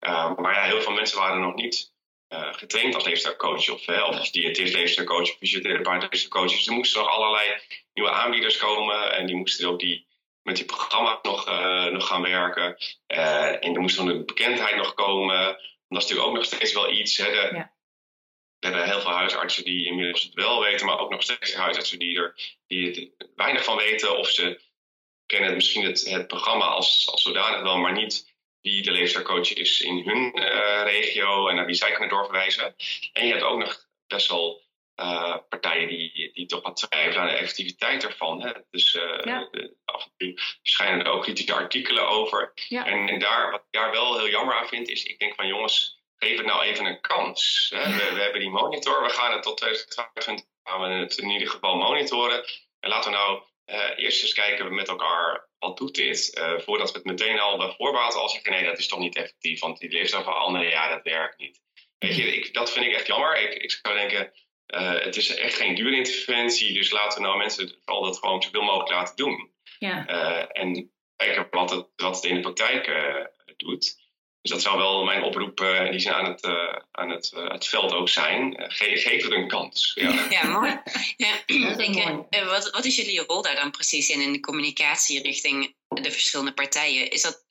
Uh, maar ja, heel veel mensen waren nog niet uh, getraind als leefstijlcoach of, uh, of als diëtist leefstijlcoach fysiotherapeut leefstijlcoach. Dus er moesten nog allerlei nieuwe aanbieders komen en die moesten ook die, met die programma's nog, uh, nog gaan werken. en er moest dan een bekendheid nog komen. dat is natuurlijk ook nog steeds wel iets. Hè, de. We hebben heel veel huisartsen die inmiddels het wel weten, maar ook nog steeds huisartsen die er die er weinig van weten. Of ze kennen misschien het, het programma als, als zodanig wel, maar niet wie de leefstijlcoach is in hun uh, regio en naar wie zij kunnen doorverwijzen. En je hebt ook nog best wel uh, partijen die, die toch wat twijfelen aan de effectiviteit ervan. Hè? Dus uh, ja. de, af en toe schijnen er ook kritische artikelen over. Ja. En, en, daar, wat ik daar wel heel jammer aan vind, is ik denk van jongens, geef het nou even een kans. Hè? We, we, hebben die monitor, we gaan het tot 2022 gaan we het in ieder geval monitoren. En laten we nou eerst eens kijken met elkaar wat doet dit? Uh, voordat we het meteen al bij voorbaat al zeggen, nee, dat is toch niet effectief. Want die leefstijl van anderen, ja, dat werkt niet. Weet je, ik, dat vind ik echt jammer. Ik, ik zou denken, uh, het is echt geen dure interventie. Dus laten we nou mensen vooral dat gewoon zoveel mogelijk laten doen. Ja. Uh, en kijken wat het, wat het in de praktijk doet. Dus dat zou wel mijn oproep uh, in die zin aan het, uh, aan het, uh, het veld ook zijn. Ge geef het een kans. Ja, ja mooi. Ja, denk, wat, wat is jullie rol daar dan precies in, in de communicatie richting de verschillende partijen? Is dat,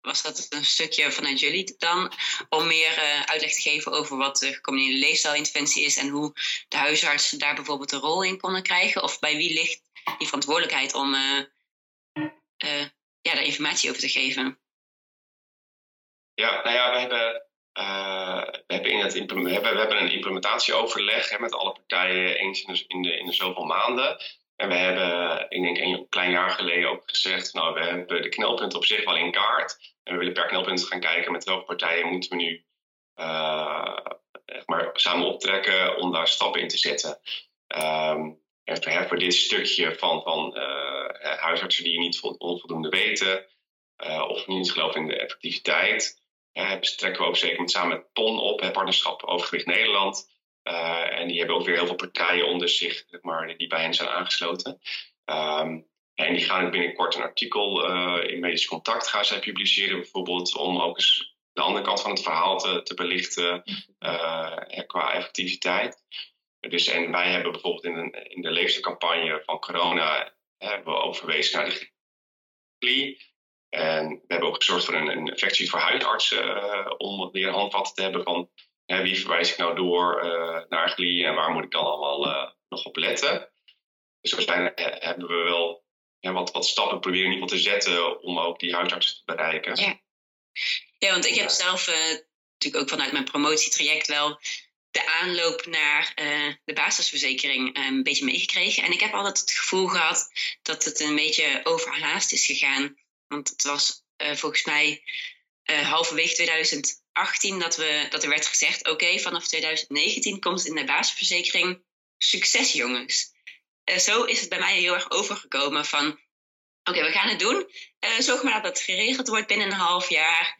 was dat een stukje vanuit jullie dan om meer uitleg te geven over wat de gecombineerde leefstijlinterventie is en hoe de huisartsen daar bijvoorbeeld een rol in konden krijgen? Of bij wie ligt die verantwoordelijkheid om ja, daar informatie over te geven? Ja, nou ja, we hebben, uh, we hebben, hebben, we hebben een implementatieoverleg hè, met alle partijen eens in de, in, de, zoveel maanden. En we hebben, ik denk een klein jaar geleden ook gezegd, nou, we hebben de knelpunten op zich wel in kaart. En we willen per knelpunt gaan kijken met welke partijen moeten we nu uh, maar samen optrekken om daar stappen in te zetten. Um, voor dit stukje van, van uh, huisartsen die niet onvoldoende weten, of niet geloven in de effectiviteit, trekken we ook zeker met, samen met PON op, het Partnerschap Overgewicht Nederland. Uh, en die hebben ook weer heel veel partijen onder zich, maar, die bij hen zijn aangesloten. Um, en die gaan binnenkort een artikel uh, in Medisch Contact gaan publiceren, bijvoorbeeld, om ook eens de andere kant van het verhaal te, te belichten uh, qua effectiviteit. Dus, en wij hebben bijvoorbeeld in, een, in de leefstijlcampagne van corona hebben we overwezen naar de GLI. En we hebben ook gezorgd voor een, een voor huisartsen uh, om weer handvatten te hebben van hè, wie verwijs ik nou door uh, naar GLI en waar moet ik dan allemaal uh, nog op letten. Dus waarschijnlijk hebben we wel ja, wat, wat stappen proberen in ieder geval te zetten om ook die huisartsen te bereiken. Ja, ja want ik heb zelf natuurlijk ook vanuit mijn promotietraject wel de aanloop naar uh, de basisverzekering een beetje meegekregen. En ik heb altijd het gevoel gehad dat het een beetje overhaast is gegaan. Want het was uh, volgens mij uh, halverwege 2018 dat, we, dat er werd gezegd: oké, vanaf 2019 komt in de basisverzekering succes, jongens. Uh, zo is het bij mij heel erg overgekomen van: oké, we gaan het doen. zorg maar dat het geregeld wordt binnen een half jaar.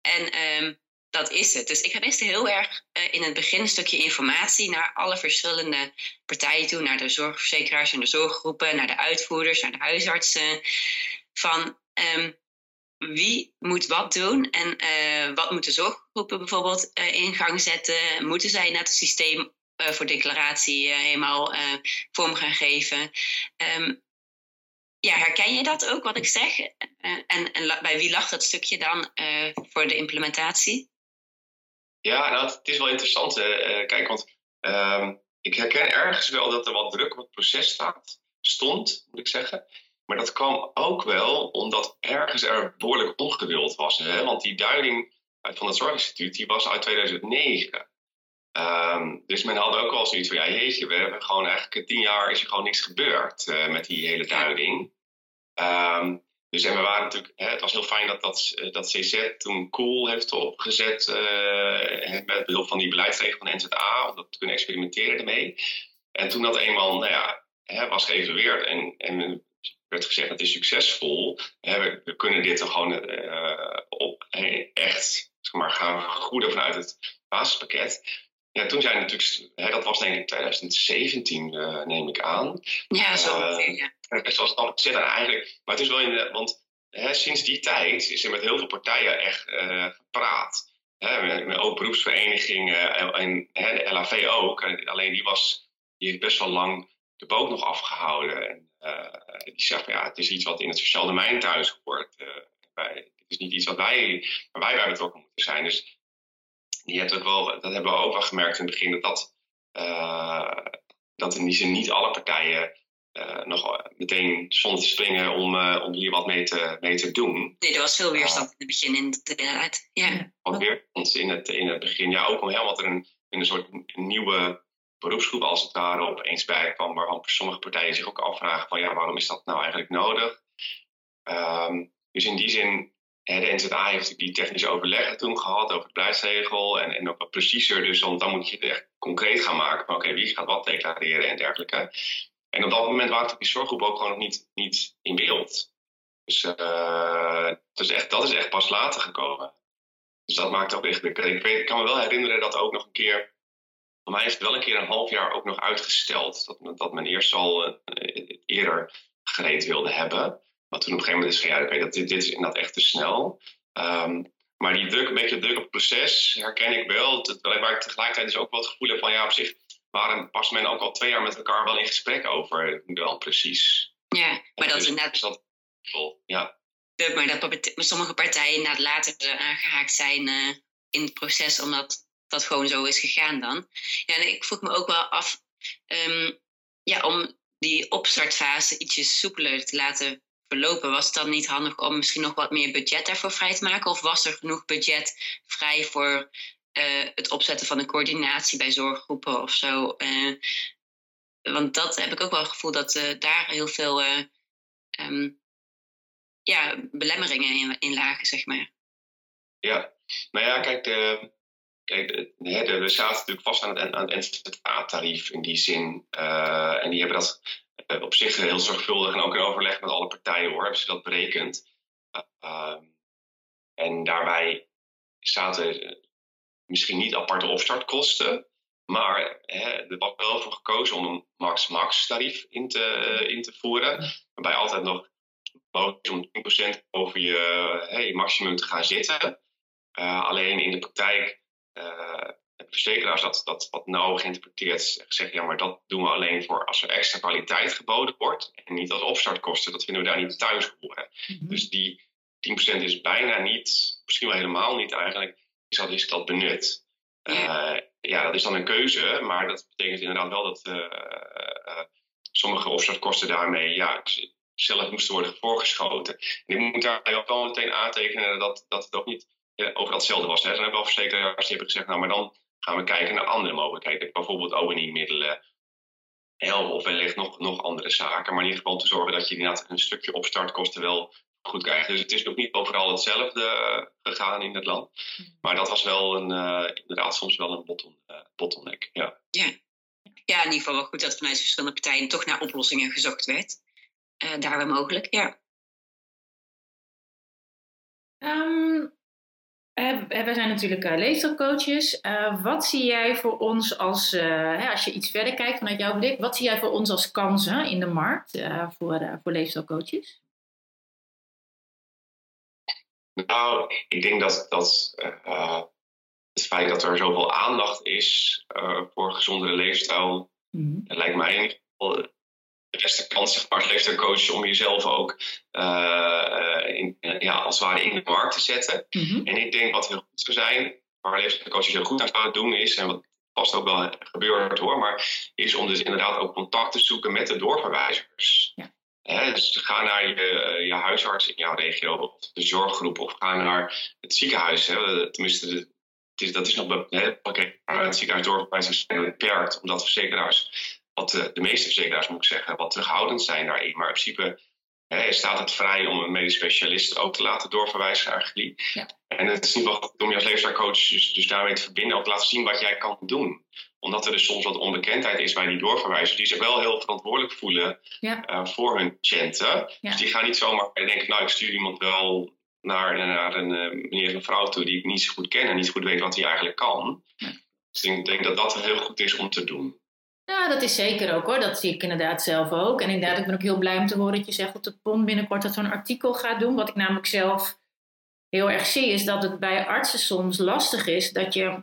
En um, dat is het. Dus ik miste heel erg in het begin een stukje informatie naar alle verschillende partijen toe, naar de zorgverzekeraars en de zorggroepen, naar de uitvoerders, naar de huisartsen. Van um, wie moet wat doen en uh, wat moeten zorggroepen bijvoorbeeld uh, in gang zetten? Moeten zij net het systeem uh, voor declaratie helemaal vorm gaan geven? Um, ja, herken je dat ook, wat ik zeg? en, en bij wie lag dat stukje dan voor de implementatie? Ja, nou, het is wel interessant. kijk, want um, ik herken ergens wel dat er wat druk op het proces staat, stond, moet ik zeggen. Maar dat kwam ook wel omdat ergens er behoorlijk ongeduld was. Hè? Want die duiding van het Zorginstituut die was uit 2009. Um, ehm, dus men had ook wel zoiets van, ja jeetje, we hebben gewoon eigenlijk tien jaar is er gewoon niks gebeurd uh, met die hele duiding. Um, dus en we waren natuurlijk, hè, het was heel fijn dat, dat, dat CZ toen Cool heeft opgezet uh, met behulp van die beleidsregel van NZA, om dat te kunnen experimenteren ermee. En toen dat eenmaal nou ja, hè, was geëvalueerd en, en werd gezegd het is succesvol. we, we, kunnen dit er gewoon uh, op echt zeg maar, gaan goeden vanuit het basispakket. Ja, toen zijn natuurlijk, hè, dat was denk ik 2017, uh, eh, neem ik aan. Ja, zo ongeveer, ja. Het was dan eigenlijk, maar het is wel in de, want hè, sinds die tijd is er met heel veel partijen echt uh, gepraat. Hè, met, met ook beroepsverenigingen en, en hè, de LAV ook. Alleen die was, die heeft best wel lang de boot nog afgehouden. En, die zegt, ja, het is iets wat in het sociaal domein thuis hoort. Uh, wij, het is niet iets wat wij, waar wij bij betrokken moeten zijn. Dus die hebt ook wel, dat hebben we ook wel gemerkt in het begin, dat, dat, uh, dat in die zin niet alle partijen nog meteen stonden te springen om, om hier wat mee te, mee te doen. Nee, er was veel weerstand in het begin inderdaad. Ja. Wat weerstand in het, in het begin. Ja, ook omdat er een, een soort nieuwe beroepsgroep als het ware opeens bij kwam, waarvan sommige partijen zich ook afvragen van ja, waarom is dat nou eigenlijk nodig? Um, dus in die zin, de NZA heeft die technische overleggen toen gehad over de beleidsregel en, en ook wat preciezer, dus want dan moet je het echt concreet gaan maken van oké, wie gaat wat declareren en dergelijke. En op dat moment waren die zorggroepen ook gewoon nog niet, in beeld. Dus echt, dat is echt pas later gekomen. Dus dat maakt ook echt. Ik, weet, ik kan me wel herinneren dat ook nog een keer voor mij is het wel een keer een half jaar ook nog uitgesteld. Dat, dat men eerst al uh, eerder gereed wilde hebben. Maar toen op een gegeven moment is van ja, dat, dit, dit is inderdaad echt te snel. Um, Maar die druk, een beetje druk op het proces herken ik wel. Terwijl ik tegelijkertijd dus ook wel het gevoel heb van ja, op zich waren, pas men ook al twee jaar met elkaar wel in gesprek over dan precies. Ja, maar dat is inderdaad. dat, ja. Maar dat sommige partijen inderdaad later aangehaakt zijn uh, in het proces, omdat dat gewoon zo is gegaan dan. Ja, en ik vroeg me ook wel af, um, ja, om die opstartfase ietsjes soepeler te laten verlopen, was het dan niet handig om misschien nog wat meer budget daarvoor vrij te maken? Of was er genoeg budget vrij voor uh, het opzetten van een coördinatie bij zorggroepen of zo? Uh, want dat heb ik ook wel het gevoel dat uh, daar heel veel um, ja, belemmeringen in, in lagen, zeg maar. Ja, nou ja, kijk, de, We zaten natuurlijk vast aan het, aan het NZA-tarief in die zin. Uh, en die hebben dat uh, op zich heel zorgvuldig en ook in overleg met alle partijen hoor, hebben ze dat berekend. Uh, en daarbij zaten misschien niet aparte opstartkosten, maar hè, er was wel voor gekozen om een max-max-tarief in te, in te voeren. Waarbij altijd nog om 10% over je, maximum te gaan zitten. alleen in de praktijk verzekeraars dat, dat wat nauw geïnterpreteerd zeggen, ja, maar dat doen we alleen voor als er extra kwaliteit geboden wordt en niet als opstartkosten. Dat vinden we daar niet thuis horen. Mhm. Dus die 10% is bijna niet, misschien wel helemaal niet eigenlijk, is dat, is dat benut. Uh, ja, dat is dan een keuze, maar dat betekent inderdaad wel dat uh, sommige opstartkosten daarmee ja, zelf moesten worden voorgeschoten. En ik moet daar wel meteen aantekenen dat, dat het ook niet overal hetzelfde was. Hè. Er zijn wel verzekeraars die hebben gezegd, nou maar dan gaan we kijken naar andere mogelijkheden. Bijvoorbeeld ONI-middelen, helpen of wellicht nog, nog andere zaken. Maar in ieder geval te zorgen dat je inderdaad een stukje opstartkosten wel goed krijgt. Dus het is ook niet overal hetzelfde eh, gegaan in het land. Hmm. Maar dat was wel een, uh, inderdaad soms wel een bottom, uh, bottleneck. Ja. Ja. ja, in ieder geval wel goed dat vanuit verschillende partijen toch naar oplossingen gezocht werd. daar waar mogelijk, ja. Um, uh, wij zijn natuurlijk uh, leefstijlcoaches. Uh, wat zie jij voor ons als, hè, als je iets verder kijkt vanuit jouw blik, wat zie jij voor ons als kansen in de markt voor, voor leefstijlcoaches? Nou, ik denk dat, dat het feit dat er zoveel aandacht is voor gezondere leefstijl, mm lijkt mij de beste kans zeg maar, als coach om jezelf ook uh, in, ja, als het ware in de markt te zetten. Mhm. En ik denk wat heel goed zou zijn, waar coaches heel goed aan zouden doen is, en wat vast ook wel gebeurt hoor, maar is om dus inderdaad ook contact te zoeken met de doorverwijzers. Ja. dus ga naar je, je, huisarts in jouw regio of de zorggroep of ga naar het ziekenhuis. Hè. Tenminste, de, het is, dat is nog het pakket. Het ziekenhuis doorverwijzers zijn beperkt, omdat verzekeraars wat de, de meeste verzekeraars, moet ik zeggen, wat terughoudend zijn daarin. Maar in principe hè, staat het vrij om een medisch specialist ook te laten doorverwijzen naar GLI. Ja. En het is niet wel goed om je als leefstijlcoach dus, dus daarmee te verbinden, ook te laten zien wat jij kan doen omdat er dus soms wat onbekendheid is bij die doorverwijzers, die zich wel heel verantwoordelijk voelen ja. uh, voor hun patiënten. Dus die gaan niet zomaar denken, nou ik stuur iemand wel naar, naar een uh, meneer of een vrouw toe die ik niet zo goed ken en niet goed weet wat hij eigenlijk kan. Ja. Dus ik denk dat dat heel goed is om te doen. Ja, dat is zeker ook hoor. Dat zie ik inderdaad zelf ook. En inderdaad, ik ben ook heel blij om te horen dat je zegt dat de PON binnenkort dat zo'n artikel gaat doen. Wat ik namelijk zelf heel erg zie, is dat het bij artsen soms lastig is dat je.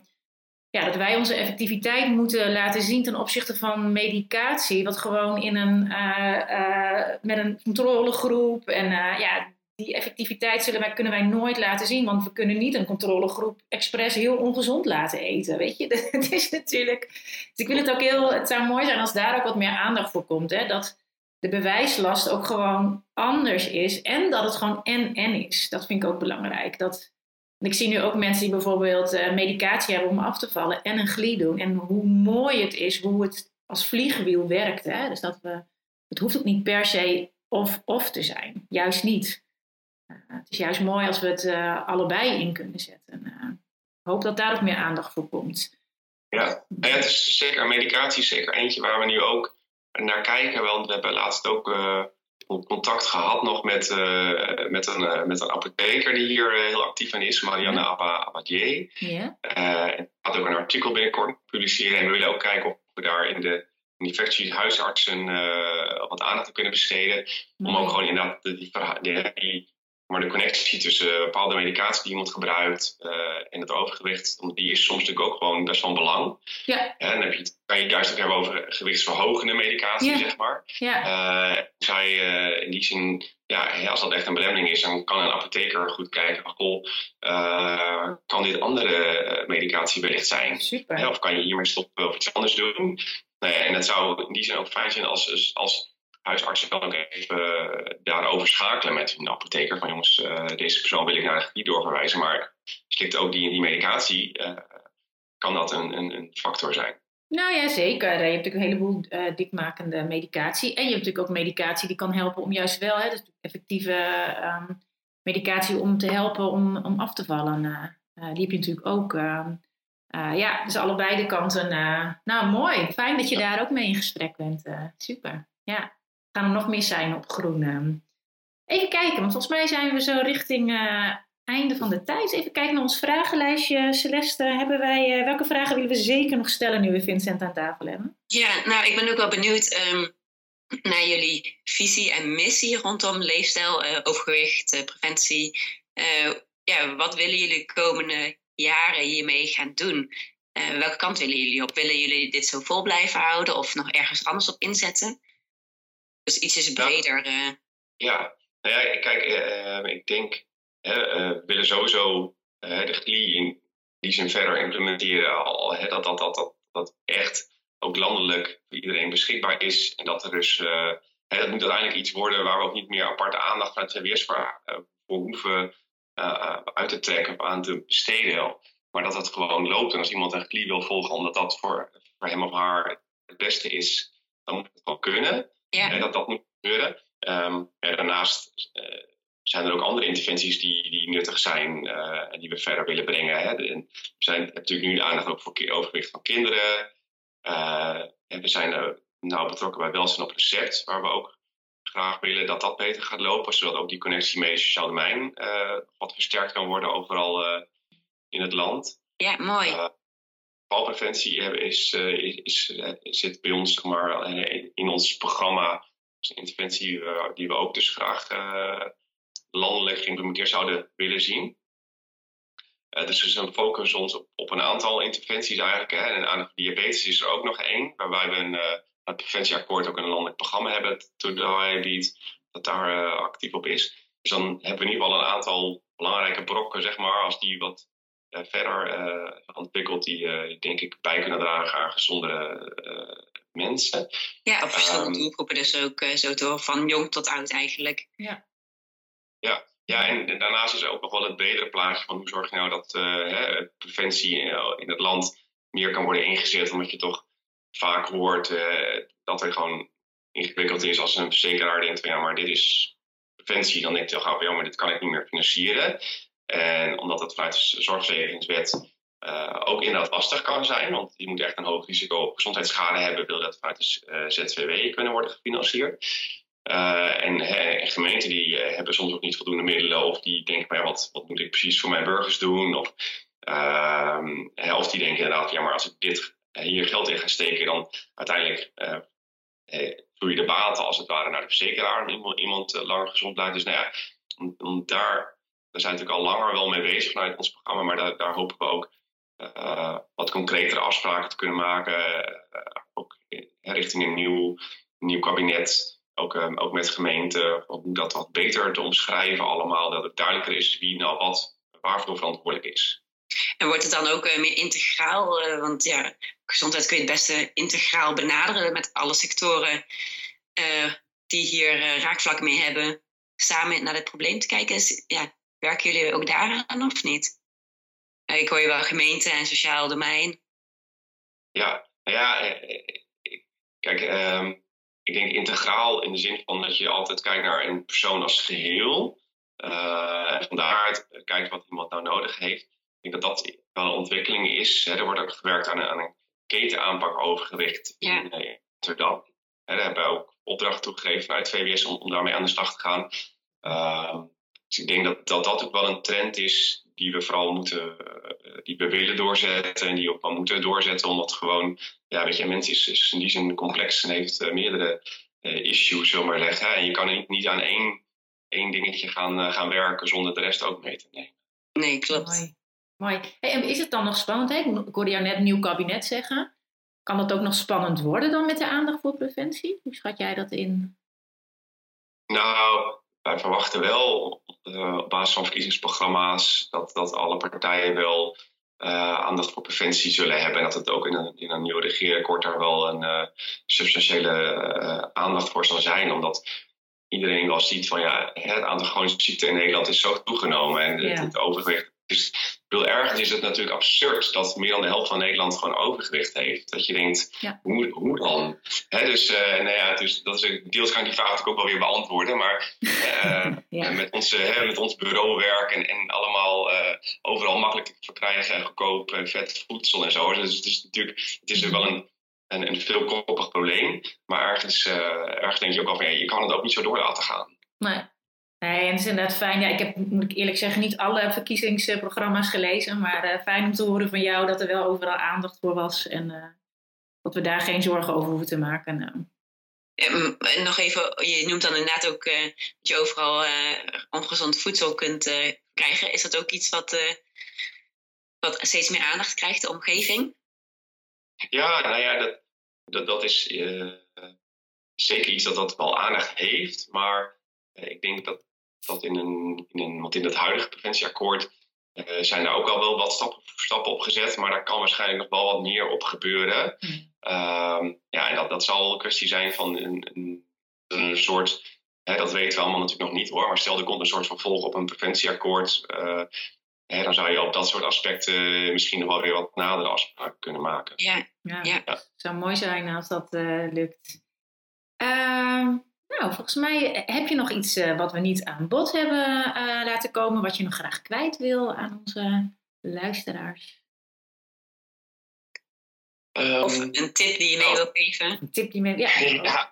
Ja, dat wij onze effectiviteit moeten laten zien ten opzichte van medicatie, wat gewoon in een, uh, uh, met een controlegroep en uh, ja, die effectiviteit kunnen wij nooit laten zien. Want we kunnen niet een controlegroep expres heel ongezond laten eten. Weet je, het is natuurlijk. Dus ik wil het ook heel. Het zou mooi zijn als daar ook wat meer aandacht voor komt. Hè? Dat de bewijslast ook gewoon anders is. En dat het gewoon en-en is. Dat vind ik ook belangrijk. Dat, ik zie nu ook mensen die bijvoorbeeld uh, medicatie hebben om af te vallen en een glie doen. En hoe mooi het is, hoe het als vliegwiel werkt. Hè? Dus dat we. Het hoeft ook niet per se of-of te zijn. Juist niet. Eh, het is juist mooi als we het eh, allebei in kunnen zetten. Eh, ik hoop dat daar ook meer aandacht voor komt. Ja, het is zeker, medicatie is zeker eentje waar we nu ook naar kijken. Want we hebben laatst ook contact gehad nog met, met, een, met een apotheker die hier heel actief in is, Marianne. Abadier. Ja. en had ook een artikel binnenkort publiceren en we willen ook kijken of we daar in de infectiehuisartsen wat aandacht te kunnen besteden. Om ook gewoon inderdaad die Maar de connectie tussen bepaalde medicatie die iemand gebruikt en het overgewicht, die is soms natuurlijk ook gewoon best van belang. Ja. En dan heb je, kan je het juist ook hebben over gewichtsverhogende medicatie, Ja. zeg maar. Ja. Eh, zij eh, in die zin, ja, als dat echt een belemmering is, dan kan een apotheker goed kijken van, goh, eh, kan dit andere eh, medicatie wellicht zijn? Super. Of kan je hiermee stoppen of iets anders doen? Nou ja, en het zou in die zin ook fijn zijn als, als huisartsen ook even eh, daarover schakelen met hun apotheker. Van jongens, eh, deze persoon wil ik naar die doorverwijzen, maar slikt ook die, die medicatie, eh, kan dat een, een, een factor zijn. Nou ja, zeker. Je hebt natuurlijk een heleboel dikmakende medicatie. En je hebt natuurlijk ook medicatie die kan helpen om juist wel, hè, dus effectieve ehm, medicatie om te helpen om, om af te vallen. die heb je natuurlijk ook. ehm. Eh, ja, dus allebei de kanten. nou, mooi. Fijn dat je daar ook mee in gesprek bent. super. Ja, gaan er nog meer zijn op groen. ehm. Even kijken, want volgens mij zijn we zo richting eh, einde van de tijd. Even kijken naar ons vragenlijstje. Celeste, hebben wij, eh, welke vragen willen we zeker nog stellen nu we Vincent aan tafel hebben? Ja, nou, ik ben ook wel benieuwd ehm, naar jullie visie en missie rondom leefstijl, eh, overgewicht, preventie. Ja, wat willen jullie de komende jaren hiermee gaan doen? Welke kant willen jullie op? Willen jullie dit zo vol blijven houden of nog ergens anders op inzetten? Dus iets is breder. eh. Ja, nou ja, kijk, eh, eh, ik denk, eh, we willen sowieso eh, de GLI in die zin verder implementeren. Al, dat, dat, dat, dat, dat echt ook landelijk voor iedereen beschikbaar is. En dat er dus, dat moet uiteindelijk iets worden waar we ook niet meer aparte aandacht vanuit de weersvaar voor hoeven uit te trekken of aan te besteden. Maar dat het gewoon loopt. En als iemand een GLI wil volgen omdat dat voor, voor hem of haar het beste is, dan moet het wel kunnen. Ja. Dat dat moet gebeuren. Ehm, en daarnaast eh, zijn er ook andere interventies die, die nuttig zijn eh, en die we verder willen brengen. Hè. Zijn natuurlijk nu de aandacht ook voor overgewicht van kinderen. Eh, en we zijn nauw betrokken bij welzijn op recept, waar we ook graag willen dat dat beter gaat lopen, zodat ook die connectie met het sociaal domein eh, wat versterkt kan worden overal eh, in het land. ja, mooi. Valpreventie hebben is, eh, is, is, eh, zit bij ons zeg maar, in ons programma een interventie eh, die we ook dus graag eh, landelijk geïmplementeerd zouden willen zien. Dus we zijn focus ons op, een aantal interventies eigenlijk. Hè. En aan diabetes is er ook nog één, waarbij we een, het preventieakkoord ook een landelijk programma hebben, dat daar actief op is. Dus dan hebben we in ieder geval een aantal belangrijke brokken, zeg maar, als die wat verder eh, ontwikkeld, die eh, denk ik bij kunnen dragen aan gezondere eh, mensen. Ja, op verschillende ehm, doelgroepen dus ook eh, zo door, van jong tot oud eigenlijk. Ja, en, en daarnaast is er ook nog wel het bredere plaatje van hoe zorg je nou dat eh, hè, preventie eh, in het land meer kan worden ingezet, omdat je toch vaak hoort eh, dat er gewoon ingewikkeld is als een verzekeraar denkt van ja, maar dit is preventie, dan denkt hij al gauw, ja, maar dit kan ik niet meer financieren. En omdat het vanuit de zorgverzekeringswet eh, ook inderdaad lastig kan zijn, want je moet echt een hoog risico op gezondheidsschade hebben, wil dat vanuit de eh, ZVW kunnen worden gefinancierd. Uh, en, en, gemeenten die hebben soms ook niet voldoende middelen, of die denken, maar wat, wat moet ik precies voor mijn burgers doen? Of, uh, of die denken inderdaad, ja, maar als ik dit hier geld in ga steken, dan uiteindelijk vloeien de baten als het ware naar de verzekeraar iemand, iemand langer gezond blijft. Dus nou ja, om daar, daar zijn we natuurlijk al langer wel mee bezig vanuit ons programma, maar daar, daar hopen we ook uh, wat concretere afspraken te kunnen maken. Uh, ook richting een nieuw, nieuw kabinet. Ook, ook met gemeenten, om dat wat beter te omschrijven allemaal. Dat het duidelijker is wie nou wat waarvoor verantwoordelijk is. En wordt het dan ook meer integraal? Want ja, gezondheid kun je het beste integraal benaderen met alle sectoren die hier raakvlak mee hebben, samen naar het probleem te kijken. Ja, werken jullie ook daaraan of niet? ik hoor je wel gemeente en sociaal domein. Ja, ja, eh, kijk, um, ik denk integraal in de zin van dat je altijd kijkt naar een persoon als geheel. Uh, en van daaruit kijkt wat iemand nou nodig heeft. Ik denk dat dat wel een ontwikkeling is. Hè. Er wordt ook gewerkt aan een, aan een ketenaanpak overgewicht ja. in uh, Amsterdam. En daar hebben we ook opdrachten toegegeven vanuit VWS om, om daarmee aan de slag te gaan. Uh, dus ik denk dat, dat dat ook wel een trend is die we vooral moeten, uh, die we willen doorzetten en die ook wel moeten doorzetten, omdat gewoon, ja, weet je, een mens is, is in die zin complex en heeft uh, meerdere uh, issues, zullen maar zeggen. En je kan niet, niet aan één één dingetje gaan, gaan werken zonder de rest ook mee te nemen. Nee, klopt. Mooi. Mooi. Hey, en is het dan nog spannend? Hè? Ik hoorde jou net nieuw kabinet zeggen. Kan dat ook nog spannend worden dan met de aandacht voor preventie? Hoe schat jij dat in? Nou, wij verwachten wel uh, op basis van verkiezingsprogramma's dat, dat alle partijen wel uh, aandacht voor preventie zullen hebben. En dat het ook in een, in een nieuwe regeerakkoord daar wel een uh, substantiële aandacht voor zal zijn. Omdat iedereen wel ziet van ja, het aantal chronische ziekten in Nederland is zo toegenomen. En ja. het, het overgewicht dus veel ergens is het natuurlijk absurd dat meer dan de helft van Nederland gewoon overgewicht heeft. Dat je denkt, Ja. hoe, hoe dan? Hè, dus, eh, nou ja, dus dat is, deels kan ik die vraag natuurlijk ook wel weer beantwoorden. Maar eh, Ja. met, onze, hè, met ons bureauwerk en, en allemaal eh, overal makkelijk te verkrijgen en goedkoop vet voedsel en zo. Dus het is natuurlijk het is wel een, een, een veelkoppig probleem. Maar ergens, ergens denk je ook wel van, ja, je kan het ook niet zo door laten gaan. Nee. Nee, en het is inderdaad fijn. Ja, ik heb, moet ik eerlijk zeggen, niet alle verkiezingsprogramma's gelezen. Maar eh, fijn om te horen van jou dat er wel overal aandacht voor was. En eh, dat we daar geen zorgen over hoeven te maken. Nou, en nog even, je noemt dan inderdaad ook eh, dat je overal eh, ongezond voedsel kunt eh, krijgen. Is dat ook iets wat, eh, wat steeds meer aandacht krijgt, de omgeving? Ja, nou ja, dat, dat, dat is eh, zeker iets dat dat wel aandacht heeft. Maar ik denk dat, dat in een, in een, want in het huidige preventieakkoord eh, zijn daar ook al wel wat stappen, stappen op gezet. Maar daar kan waarschijnlijk nog wel wat meer op gebeuren. Ehm, ja, en dat, dat zal een kwestie zijn van een, een, een soort. Hè, dat weten we allemaal natuurlijk nog niet hoor. Maar stel er komt een soort van volg op een preventieakkoord. eh, hè, dan zou je op dat soort aspecten misschien nog wel weer wat nadere afspraken kunnen maken. Ja, ja, Ja. het zou mooi zijn als dat eh, lukt. Ehm, nou, volgens mij heb je nog iets eh, wat we niet aan bod hebben eh, laten komen. Wat je nog graag kwijt wil aan onze luisteraars. of Ehm, een tip die je mee oh. wil geven. Een tip die met. Ja, ja,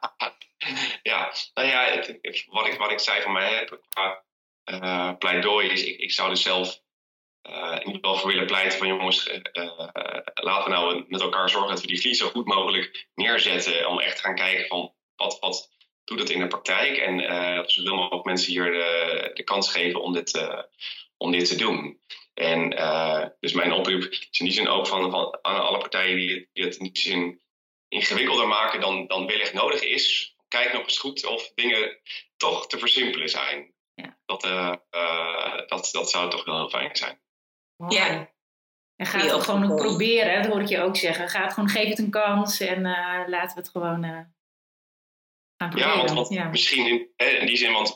ja, nou ja, het- het- wat, ik, wat ik zei van mij qua eh, pleidooi is, ik, ik zou er zelf eh, in ieder geval voor willen pleiten van jongens, eh, eh, laten we nou met elkaar zorgen dat we die vlies zo goed mogelijk neerzetten. Om echt te gaan kijken van wat, wat doet het in de praktijk. En eh dat we zoveel mogelijk mensen hier de, de kans geven om dit, eh, om dit te doen. En eh, dus mijn oproep is in die zin ook van, van aan alle partijen die, het- die het in die zin ingewikkelder maken dan, dan wellicht nodig is. Kijk nog eens goed of dingen toch te versimpelen zijn. Ja. Dat, eh, eh, dat, dat zou toch wel heel fijn zijn. Ja. En ga het gewoon ook proberen, dat hoor ik je ook zeggen. Ga het gewoon, geef het een kans en eh, laten we het gewoon eh, gaan proberen. Ja, want, want Ja. misschien in, in die zin, want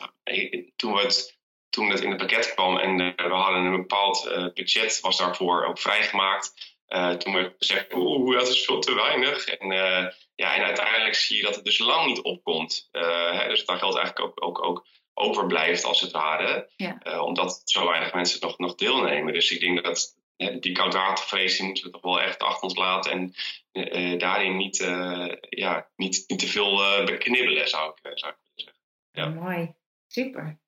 toen, we het, toen het in het pakket kwam en eh, we hadden een bepaald eh, budget, was daarvoor ook vrijgemaakt. Eh, toen werd gezegd, oeh, dat is veel te weinig. En, ja, en uiteindelijk zie je dat het dus lang niet opkomt. Hè, dus daar geldt eigenlijk ook, ook, ook overblijft als het ware. Ja. Omdat zo weinig mensen nog, nog deelnemen. Dus ik denk dat die koudwatervrees moeten we toch wel echt achter ons laten. En eh, daarin niet, eh, ja, niet, niet te veel eh, beknibbelen, zou ik, zou ik willen zeggen. Ja. Mooi, super.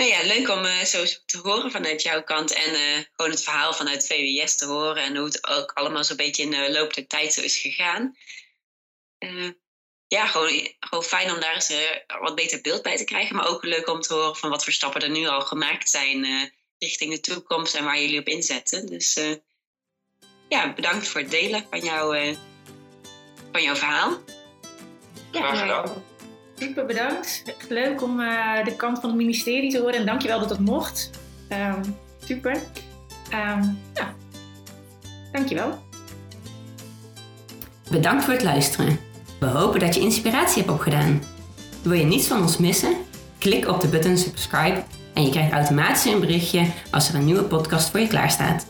Nou ja, leuk om eh, zo te horen vanuit jouw kant. En eh, gewoon het verhaal vanuit VWS te horen. En hoe het ook allemaal zo'n beetje in de loop der tijd zo is gegaan. Eh, ja, gewoon, gewoon fijn om daar eens wat beter beeld bij te krijgen. Maar ook leuk om te horen van wat voor stappen er nu al gemaakt zijn eh, richting de toekomst en waar jullie op inzetten. Dus eh, ja, bedankt voor het delen van, jou, eh, van jouw verhaal. Graag gedaan. Super bedankt. Echt leuk om eh, de kant van het ministerie te horen. En dankjewel dat het mocht. Ehm, super. Ehm ja, dankjewel. Bedankt voor het luisteren. We hopen dat je inspiratie hebt opgedaan. Wil je niets van ons missen? Klik op de button subscribe en je krijgt automatisch een berichtje als er een nieuwe podcast voor je klaarstaat.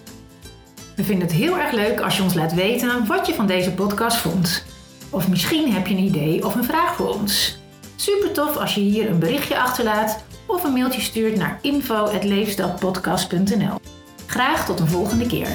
We vinden het heel erg leuk als je ons laat weten wat je van deze podcast vond. Of misschien heb je een idee of een vraag voor ons. Super tof als je hier een berichtje achterlaat of een mailtje stuurt naar info.leefstadpodcast.nl. Graag tot een volgende keer.